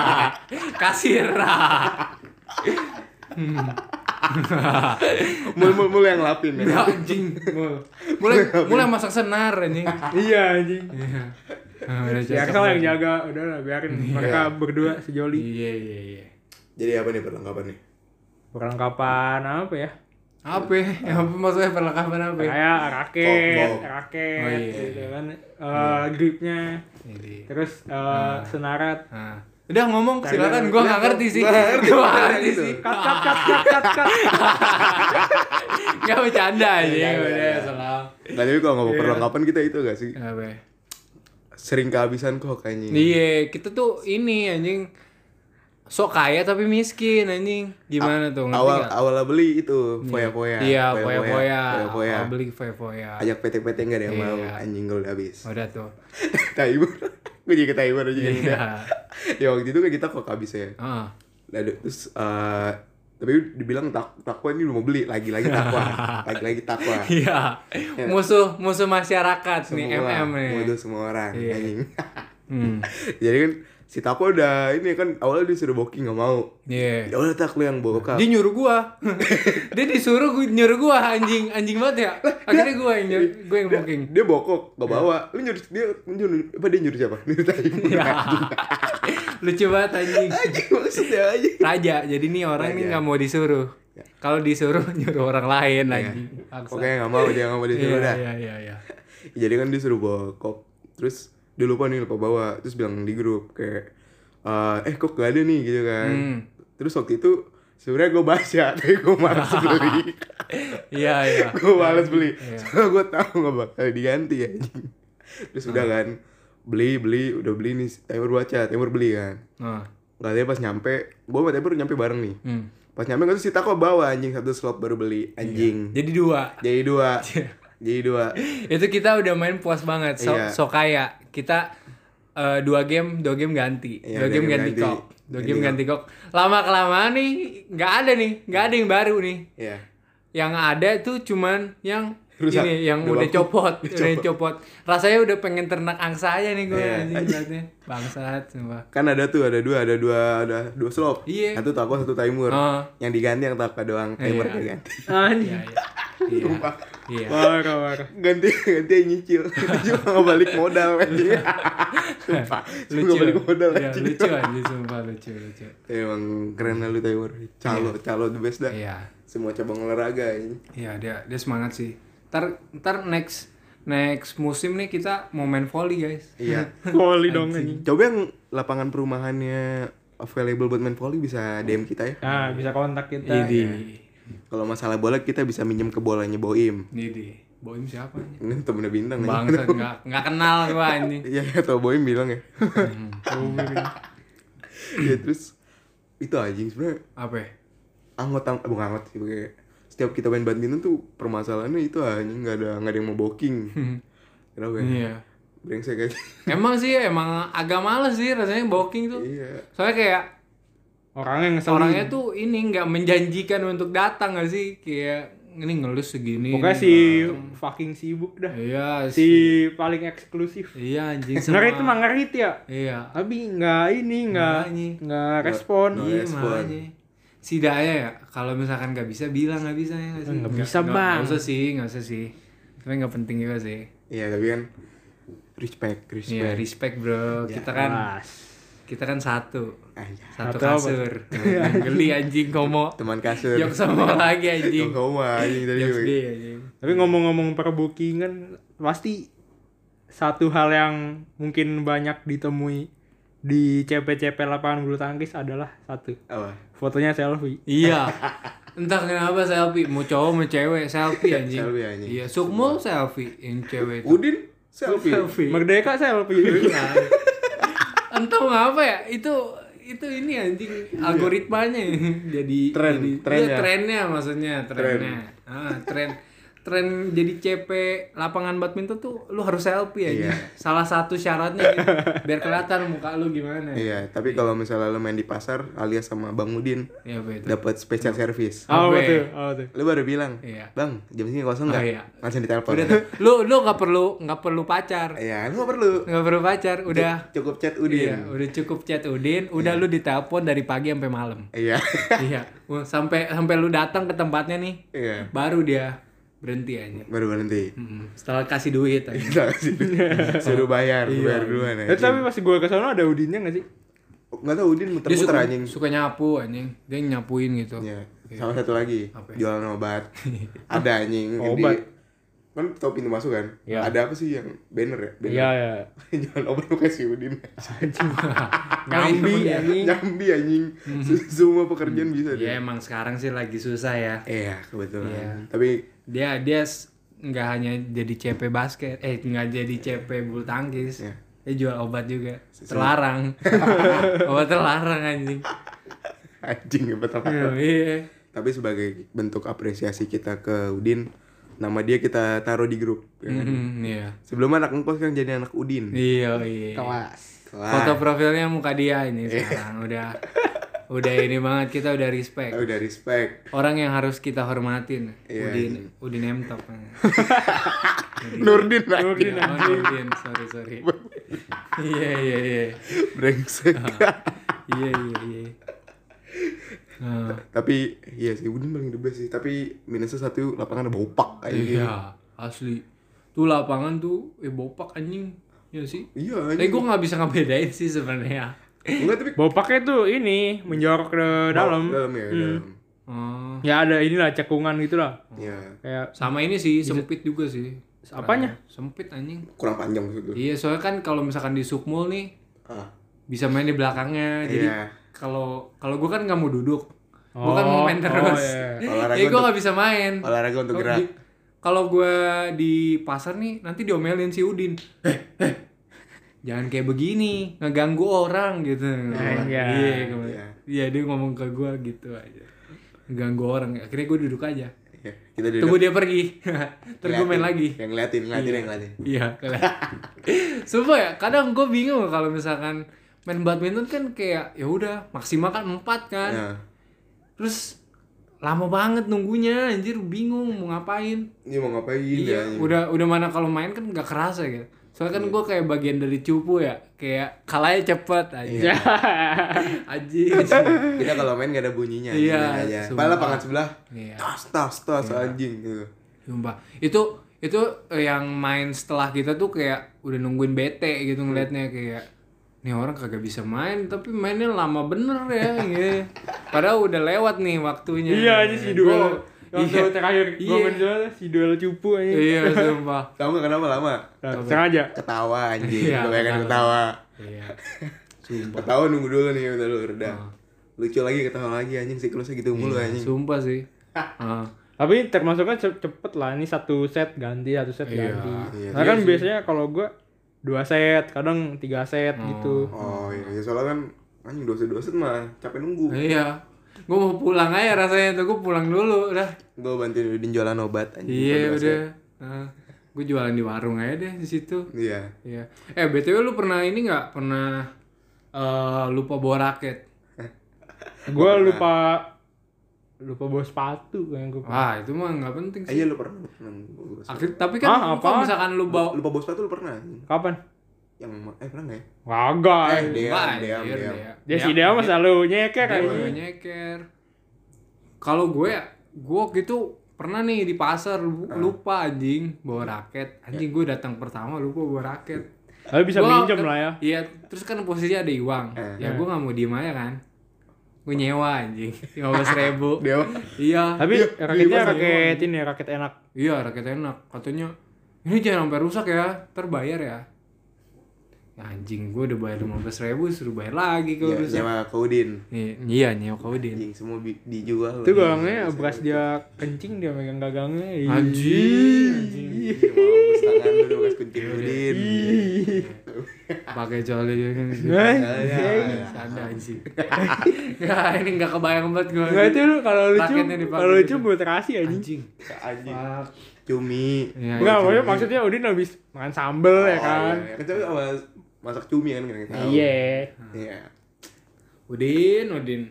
S2: kasir.
S1: Mul mul mul yang lapin ya.
S2: ya anjing. Mulai mulai masak senar anjing.
S3: Iya anjing.
S2: Iya.
S3: Ya
S2: cocok
S3: kesal yang jaga. Udah lah biarin. Mereka berdua sejoli.
S2: Iya iya iya.
S1: Jadi apa nih perlengkapan nih?
S3: Perlengkapan apa ya
S2: apa ya? apa maksudnya perlengkapan apa ya?
S3: kayak raket
S1: bok.
S3: raket
S2: Oh, iya.
S3: gitu kan Eh, gripnya
S2: Ini.
S3: terus eh, senarat
S2: Nah. Udah ngomong silakan gua nggak ngerti sih. Gua ngerti sih.
S3: cut cut cut cut cut cut
S2: Enggak bercanda aja udah salah.
S1: Nah, tapi kalau ngomong perlengkapan kita itu gak sih?
S2: Apa?
S1: Sering kehabisan kok kayaknya.
S2: Iya, kita tuh ini anjing sok kaya tapi miskin anjing. Gimana tuh? Ngerti
S1: awal
S2: nggak?
S1: awal beli itu foya-foya.
S2: Iya, foya-foya.
S1: Foya-foya.
S2: Awal beli foya-foya.
S1: Ajak PT-PT enggak ada yang mau.
S2: Iya.
S1: Anjing gue udah habis.
S2: Udah tuh.
S1: Taibur. gue jadi ke Taibur aja.
S2: Iya.
S1: ya waktu itu kan kita kok habis ya.
S2: Heeh.
S1: Lalu terus eh tapi dibilang tak takwa ini udah mau beli lagi-lagi takwa. lagi-lagi takwa.
S2: Iya. Musuh musuh masyarakat nih
S1: Semua,
S2: MM nih.
S1: Waduh semua orang
S2: Iya.
S1: anjing.
S2: Hmm.
S1: Jadi kan si Takwa udah ini kan awalnya disuruh booking nggak mau.
S2: Iya.
S1: Ya udah tak lu yang bokap.
S2: Dia nyuruh gua. dia disuruh gua, nyuruh gua anjing, anjing banget ya. Akhirnya gua yang nyuruh, gua yang booking.
S1: Dia bokok, gak bawa. Lu nyuruh dia nyuruh apa dia nyuruh siapa? Nyuruh.
S2: Ya. Lucu banget anjing.
S1: Anjing maksudnya aja.
S2: Raja. Jadi nih orang ini
S1: Raja.
S2: nggak mau disuruh. Kalau disuruh nyuruh orang lain
S1: Iya.
S2: anjing.
S1: Oke nggak mau dia nggak mau disuruh
S2: Iya
S1: dah.
S2: iya iya iya.
S1: Jadi kan disuruh bawa kok. Terus dia lupa nih lupa bawa. Terus bilang di grup kayak eh eh kok gak ada nih gitu kan.
S2: Hmm.
S1: Terus waktu itu sebenarnya gue baca tapi gue malas beli.
S2: Iya iya.
S1: gue males beli.
S2: Iya.
S1: Soalnya gue tahu nggak bakal diganti ya. Terus udah kan beli beli udah beli nih Timur baca Timur beli kan.
S2: Nah.
S1: Gak ada pas nyampe, gue sama Timur nyampe bareng nih.
S2: Hmm.
S1: Pas nyampe kan si Tako bawa anjing satu slot baru beli anjing.
S2: Jadi dua.
S1: Jadi dua. Jadi dua.
S2: Itu kita udah main puas banget. So,
S1: Iya.
S2: so kaya. Kita eh, dua game, dua game ganti.
S1: Iya,
S2: dua game
S1: game
S2: ganti,
S1: ganti.
S2: kok. Dua
S1: Ganti
S2: game
S1: kok.
S2: ganti kok. Lama kelamaan nih nggak ada nih, nggak ada yang baru nih.
S1: Iya.
S2: Yang ada tuh cuman yang
S1: Rusak.
S2: ini yang
S1: Udah
S2: udah, copot,
S1: Udah
S2: udah copot. Rasanya udah pengen ternak angsa aja nih gue
S1: Iya,
S2: anjing. Bangsat sumpah.
S1: Kan ada tuh, ada dua, ada dua, ada dua slot.
S2: Iya.
S1: Satu Tako, satu Timur.
S2: Oh.
S1: Yang diganti yang Tako doang, Timur
S2: Iya.
S1: gak ganti.
S3: anjing
S2: Iya iya. Iya.
S1: Sumpah.
S2: Iya.
S3: parah parah
S1: Ganti ganti yang nyicil. Itu juga nggak balik modal anjing. Sumpah. Cuma
S2: Lucu.
S1: balik modal
S2: Iya,
S1: anjing.
S2: lucu anjing sumpah lucu lucu.
S1: Emang keren lah lu Timur. Calo, calo the best dah.
S2: Iya.
S1: Semua cabang olahraga ini.
S2: Iya dia dia semangat sih. Ntar ntar next next musim nih kita mau main volley guys.
S1: Iya.
S3: volley dong anjing
S1: Coba yang lapangan perumahannya available buat main volley bisa DM kita ya.
S3: nah bisa kontak kita
S2: Idi.
S1: Kalau masalah bola kita bisa minjem ke bolanya Boim.
S2: Idi. Boim siapa nih?
S1: Ini temennya bintang nih.
S2: Bangsat nggak nggak kenal gua ini.
S1: Iya, atau Boim bilang ya. Iya, terus itu anjing sebenarnya
S2: Apa? ya?
S1: anggota bukan anggota sih kayak setiap kita main badminton tuh permasalahannya itu anjing nggak ada nggak ada yang mau booking. Kenapa ya?
S2: Iya.
S1: brengsek aja
S2: Emang sih emang agak males sih rasanya booking tuh.
S1: iya
S2: Soalnya kayak
S3: Orangnya ngeselin.
S2: orangnya tuh ini nggak menjanjikan untuk datang gak sih? Kayak ini ngelus segini.
S3: Pokoknya
S2: ini
S3: si
S2: datang.
S3: fucking sibuk dah.
S2: Iya
S3: Si
S2: si
S3: paling eksklusif.
S2: Iya anjing
S3: Sebenarnya itu
S2: sama-
S3: mah ngerit ya.
S2: Iya.
S3: Tapi nggak ini nggak nggak respon.
S1: No
S2: Iya
S1: respon.
S2: makanya. Si Daya ya, kalau misalkan nggak bisa bilang nggak bisa ya nggak sih?
S3: Nggak bisa, Bang.
S2: Nggak usah sih, nggak usah sih. Tapi nggak penting juga sih.
S1: iya tapi kan respect respect
S2: Iya respect bro. Kita kan
S3: Jelas.
S2: kita kan satu,
S1: Aja.
S2: satu
S3: Satu apa?
S2: kasur. Geli anjing komo.
S1: teman kasur
S2: Jok sama lagi anjing.
S1: Mah anjing tadi
S2: anjing.
S3: Tapi ngomong-ngomong perbookingan pasti satu hal yang mungkin banyak ditemui di CP-CP lapangan bulu tangkis adalah satu
S1: apa
S3: fotonya selfie.
S2: Iya. Entah kenapa selfie, mau cowok mau cewek selfie anjing.
S1: Selfie, anjing.
S2: Iya, sukmul selfie yang cewek itu.
S1: Udin selfie
S2: selfie.
S3: Merdeka selfie.
S2: Iya. Entah ngapa ya, itu itu ini anjing algoritmanya jadi
S1: Tren,
S2: jadi,
S1: trennya.
S2: iya, trennya maksudnya trennya ah tren tren jadi CP lapangan badminton tuh lu harus selfie aja
S1: Iya.
S2: salah satu syaratnya gitu. biar kelihatan muka lu gimana
S1: iya tapi kalau misalnya lo main di pasar alias sama bang Udin
S2: ya betul
S1: dapat special service
S3: Oh,
S2: Apa?
S3: betul. Oh, betul.
S1: lu baru bilang
S2: Iya.
S1: bang jam segini kosong
S2: Oh,
S1: nggak
S2: iya.
S1: langsung ditelepon
S2: udah lu lu nggak perlu nggak perlu pacar
S1: iya lu nggak perlu
S2: nggak perlu pacar udah
S1: cukup chat Udin
S2: Iya, udah cukup chat Udin, udah lu ditelepon dari pagi sampai malam.
S1: iya
S2: iya, sampai sampai lu datang ke tempatnya nih,
S1: iya
S2: baru dia berhenti aja.
S1: baru berhenti
S2: Mm-mm. Setelah kasih duit aja.
S1: kita kasih suruh bayar bayar duluan
S3: Eh, tapi pas gua ke sana ada udinnya nggak sih?
S1: nggak tahu Udin muter-muter
S2: suka,
S1: anjing
S2: suka nyapu anjing, dia nyapuin gitu.
S1: Iya. Sama satu lagi,
S2: Apa
S1: jualan obat. Ada anjing
S3: Obat.
S1: Di, kan tau pintu masuk kan?
S3: Iya.
S1: Ada apa sih yang banner ya? Banner.
S3: Iya ya.
S1: jualan obat lu kasih Udin.
S3: Nyambi
S2: Iya.
S3: anjing.
S1: Nyambi anjing. Semua pekerjaan bisa
S2: Ya emang sekarang sih lagi susah ya.
S1: Iya, kebetulan.
S2: Iya.
S1: Tapi
S2: Dia dia nggak hanya jadi CP basket, eh nggak jadi CP bulu tangkis.
S1: Iya.
S2: Dia jual obat juga. Terlarang. obat terlarang anjing.
S1: anjing hebat apa?
S2: Iya.
S1: Tapi sebagai bentuk apresiasi kita ke Udin, nama dia kita taruh di grup. ya kan?
S2: Mm, Iya.
S1: Sebelum anak engkos kan jadi anak Udin.
S2: Iya, iya.
S3: Kelas.
S1: Kelas.
S2: Foto profilnya muka dia ini sekarang udah udah ini banget kita udah respect.
S1: Udah respect.
S2: Orang yang harus kita hormatin.
S1: Iya,
S2: Udin Udin Emtop.
S1: Nurdin lah.
S2: Udin Udin, sorry sorry. Iya iya iya.
S1: Brengsek.
S2: Iya iya iya. Nah,
S1: tapi iya sih Udin paling the best sih tapi minusnya satu lapangan ada bopak kayak
S2: iya, asli. Tuh lapangan tuh eh bopak anjing. Iya sih.
S1: iya
S2: Eh gue nggak bisa ngebedain sih sebenarnya.
S1: Enggak tapi
S3: Bopaknya tuh ini menjorok ke dalam.
S1: dalam ya dalam
S2: Oh,
S3: Ya ada inilah cekungan gitu lah.
S1: ya
S3: Kayak
S2: sama ini sih sempit juga sih.
S3: Apanya?
S2: Sempit anjing.
S1: kurang panjang lu
S2: Iya, soalnya kan kalau misalkan di sukmul nih
S1: ah
S2: bisa main di belakangnya. Jadi
S1: Iya.
S2: kalau kalau gue kan nggak mau duduk, gue kan mau main
S3: Oh,
S2: terus.
S3: oh, iya.
S1: Olahraga
S2: Jadi gue nggak bisa main.
S1: olahraga untuk
S2: Kalau
S1: gerak
S2: di- Kalau gue di pasar nih nanti diomelin si Udin. Eh, eh, jangan kayak begini, ngeganggu orang gitu.
S3: Iya.
S2: Iya,
S1: Iya.
S2: iya dia ngomong ke gue gitu aja. Ngeganggu orang. Akhirnya gue duduk aja.
S1: ya, kita duduk
S2: Tunggu dia pergi. Terus gue main lagi.
S1: yang ngeliatin ngeliatin yang ngeliatin
S2: Iya, Sumpah ya, kadang gue bingung kalau misalkan main badminton kan kayak ya udah maksimal kan empat kan.
S1: ya
S2: Terus lama banget nunggunya, anjir bingung mau ngapain.
S1: ini mau ngapain
S2: Iya,
S1: ya
S2: udah udah mana kalau main kan nggak kerasa gitu. Soalnya kan gue kayak bagian dari cupu ya, kayak kalahnya cepet aja.
S1: Iya.
S2: Anjing.
S1: kita kalau main gak ada bunyinya
S2: Iya, sumpah.
S1: padahal lapangan sebelah
S2: Iya.
S1: tas tas tas anjing gitu
S2: Sumpah. Itu itu yang main setelah kita tuh kayak udah nungguin bete gitu ngeliatnya kayak nih orang kagak bisa main tapi mainnya lama bener ya gitu. Padahal udah lewat nih waktunya.
S3: Iya aja si duel. Waktu
S2: iya.
S3: terakhir
S2: Iya.
S3: main duel si duel cupu aja.
S2: Iya, sumpah.
S1: tahu nggak kenapa lama
S3: sengaja.
S1: ketawa anjing
S2: Iya,
S1: kebanyakan
S2: ketawa.
S1: ketawa
S2: Iya.
S1: ketawa nunggu dulu nih bentar dulu reda
S2: Ah.
S1: lucu lagi ketawa lagi anjing siklusnya gitu mulu
S2: Iya,
S1: anjing
S2: Sumpah sih. Ah.
S3: Tapi termasuknya ce- cepet lah ini satu set ganti satu set
S2: Iya,
S3: ganti.
S1: iya.
S3: Nah kan biasanya kalau gua dua set, kadang tiga set gitu.
S1: oh iya, iya soalnya kan anjing dosa dosa mah capek nunggu
S2: Iya. Gue mau pulang aja rasanya tuh gue pulang dulu udah.
S1: gue bantuin Udin jualan obat anjing
S2: Iya udah. Ah. gue jualan di warung aja deh di situ
S1: Iya.
S2: Iya. Eh btw lu pernah ini nggak pernah eh, lupa bawa raket?
S3: Gua lupa lupa bawa sepatu yang gua.
S2: Wah itu mah nggak penting
S1: Ah,
S2: sih.
S1: iya lu pernah lu pernah lupa bawa sepatu.
S2: Akhir, tapi kan
S3: Ah,
S2: kalau misalkan lu bawa
S1: lupa bawa sepatu lu pernah
S3: Kapan?
S1: Yang eh pernah nggak ya
S3: Kagak.
S1: Eh, dia-
S2: anjir,
S1: Deam.
S2: Deam.
S3: Dia si dia mah selalu nyeker
S2: Dia
S3: aja.
S2: mah nyeker. Kalau gue, gue waktu itu pernah nih di pasar
S1: Ah.
S2: lupa anjing bawa raket. Anjing gue datang pertama lupa bawa raket.
S3: Tapi bisa
S2: Gua-
S3: minjem lah ya.
S2: Iya, terus kan posisinya ada Iwang.
S1: Eh.
S2: Ya gue nggak mau diem aja kan. Gue nyewa anjing, lima belas ribu.
S1: dia
S2: iya,
S3: Tapi
S1: Iya,
S3: raketnya
S2: iya,
S3: raket ini ya, raket enak.
S2: iya raket enak. Katanya ini jangan sampai rusak ya, terbayar ya. Ya, anjing gue udah bayar lima belas ribu, suruh bayar lagi kalau
S1: ya,
S2: rusak.
S1: nyewa Kaudin
S2: Iya, iya nyewa kau din.
S1: anjing semua bi- dijual
S3: Itu gagangnya bekas dia kencing dia megang gagangnya. Ih.
S2: Anjing.
S1: Iya, mampus tangan lu udah bekas kunci Kaudin
S2: pakai juga kan
S3: Eh,
S2: ada anjing ya ini nggak kebayang banget gue
S3: Enggak itu lu kalau lucu, kalau lucu
S2: gitu.
S3: buat terasi anjing.
S2: anjing
S1: anjing cumi
S2: Iya,
S3: Enggak,
S1: Cumi.
S3: maksudnya, Udin habis makan sambel ya kan.
S1: iya. kan sama masak cumi kan kan tahu.
S3: Iya.
S1: iya.
S2: Udin Udin.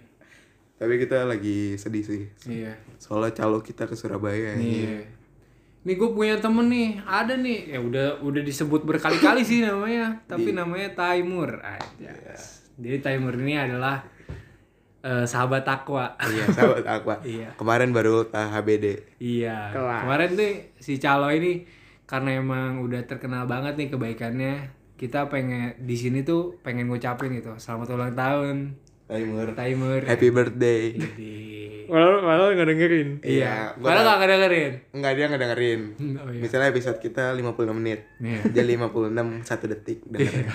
S1: Tapi kita lagi sedih sih.
S2: Iya.
S1: Soalnya calo kita ke Surabaya.
S2: Iya. Nih gue punya temen nih. Ada nih. Ya udah udah disebut berkali-kali sih namanya. Tapi namanya Taimur. Aja jadi Taimur ini adalah eh, sahabat takwa
S1: iya sahabat aqua.
S2: Iya.
S1: kemarin baru ultah HBD
S2: Iya.
S3: Kelas.
S2: Kemarin tuh si Calo ini karena emang udah terkenal banget nih kebaikannya, kita pengen di sini tuh pengen ngucapin gitu. Selamat ulang tahun
S1: Timer
S2: Timer.
S1: happy birthday
S2: Jadi.
S3: Walau walau nggak dengerin.
S1: iya gua
S2: Padahal gak dengerin.
S1: Enggak dia nggak dengerin
S2: Oh iya.
S1: misalnya episode kita 56 menit
S2: Iya.
S1: dia 56 satu detik dengerin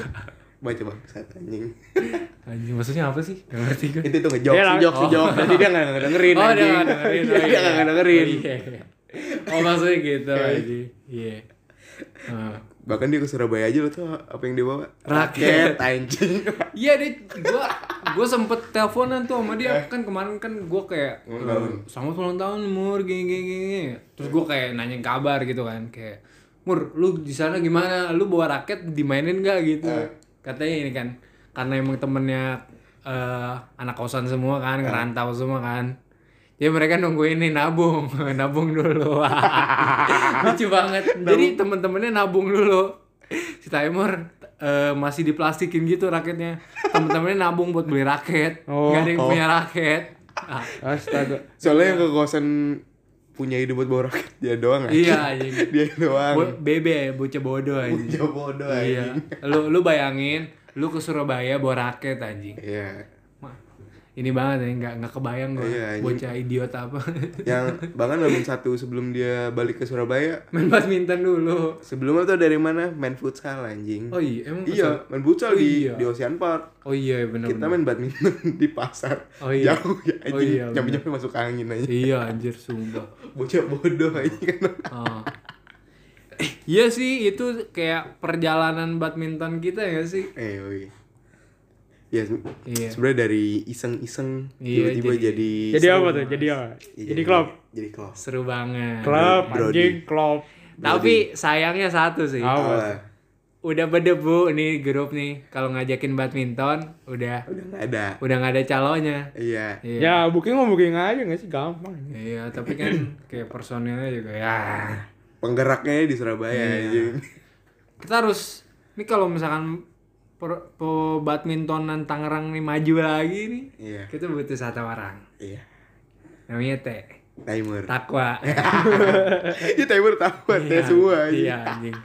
S1: baca bang satu anjing
S2: Anjing maksudnya apa sih? Gak ngerti gue.
S1: itu tuh ngejok
S3: Dia lang-
S1: ngejok ngejok jadi dia nggak dengerin
S2: Oh, dia
S1: anjing
S2: gak dengerin.
S1: Iya, dia nggak dengerin
S2: Oh, iya. Oh, maksudnya gitu anjing. Iya. Ah.
S1: bahkan dia ke Surabaya aja lo tuh apa yang dia bawa
S2: Raket.
S1: anjing
S2: Iya deh, gua gua sempet teleponan tuh sama dia kan kemarin kan gua kayak eh, selamat ulang tahun Mur gini gini gini. Terus gua kayak nanyain kabar gitu kan kayak Mur lu di sana gimana? Lu bawa raket dimainin gak gitu? Katanya ini kan karena emang temennya eh, anak kosan semua kan, ngerantau semua kan. Ya mereka nunggu ini nabung, nabung dulu. Lucu banget. Jadi temen-temennya nabung dulu. Si Timer eh, masih diplastikin gitu raketnya. Temen-temennya nabung buat beli raket.
S3: Oh.
S2: Gak ada yang
S1: Oh.
S2: punya raket. Ah,
S3: Astaga.
S1: soalnya yang ke kosan punya ide buat bawa raket dia doang anjing.
S2: iya anjing.
S1: dia doang
S2: Bo- bebe bocah bodoh anjing.
S1: Bocah bodoh
S2: Iya.
S1: anjing
S2: Lu lu bayangin lu ke Surabaya bawa raket anjing.
S1: iya
S2: Ini banget ya, nggak nggak kebayang gua
S1: Iya,
S2: bocah idiot apa.
S1: yang bahkan Hamin satu sebelum dia balik ke Surabaya
S2: Main badminton dulu.
S1: sebelumnya tuh dari mana main futsal anjing
S2: Oh iya, emang
S1: iya main futsal
S2: Oh
S1: di
S2: iya.
S1: di Ocean Park
S2: Oh iya benar.
S1: kita main badminton di pasar
S2: Oh iya.
S1: jauh ya
S2: Oh
S1: anjing
S2: iya,
S1: nyampe nyampe masuk angin aja
S2: Iya anjir sumpah.
S1: bocah bodoh aja kan
S2: Oh. Iya sih itu kayak perjalanan badminton kita ya sih.
S1: eh woi ya se-
S2: Iya.
S1: sebenarnya dari iseng-iseng
S2: Iya,
S1: tiba-tiba
S2: jadi-
S1: jadi
S3: Jadi apa tuh? Jadi apa?
S1: Iya,
S3: Jadi klub.
S1: jadi klub
S2: Seru banget.
S3: Klub,
S1: Brody.
S3: anjing, klub.
S2: Tapi sayangnya satu sih.
S3: Apa?
S1: Apa?
S2: Udah berdebu nih grup nih kalau ngajakin badminton udah
S1: udah nggak ada
S2: udah nggak ada calonnya.
S1: iya
S2: Iya.
S3: Ya booking mau booking aja nggak sih gampang.
S2: Iya, tapi kan kayak personilnya juga ya.
S1: penggeraknya di Surabaya
S2: Iya.
S1: anjing
S2: Kita harus ini kalau misalkan per, pe- badmintonan Tangerang nih maju lagi nih,
S1: iya
S2: kita butuh satu orang.
S1: iya
S2: Namanya Teh.
S1: timer
S2: Takwa.
S1: ya timer tahu ya semua anjing
S2: Iya, anjing.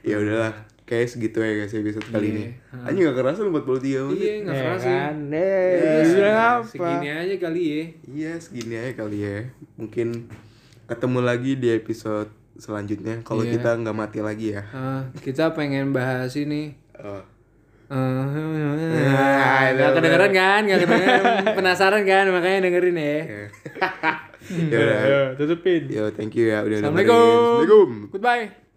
S1: ya udahlah kayak segitu ya guys episode kali
S2: Iya.
S1: ini anjing gak kerasa lu 43 menit
S2: Iya, enggak
S3: Ya
S2: kerasa.
S3: kan?
S2: Iya,
S3: Eh, apa?
S2: Segini aja kali ya.
S1: iya segini aja kali ya mungkin ketemu lagi di episode selanjutnya kalau
S2: Iya.
S1: kita nggak mati lagi ya
S2: Eh, kita pengen bahas ini.
S1: Oh.
S2: Eh, nggak kedengeran kan? Nggak kedengeran. Penasaran kan? Makanya dengerin ya.
S1: ya udah
S3: tutupin.
S1: yo thank you ya udah.
S2: Assalamualaikum.
S1: Assalamualaikum
S2: Goodbye.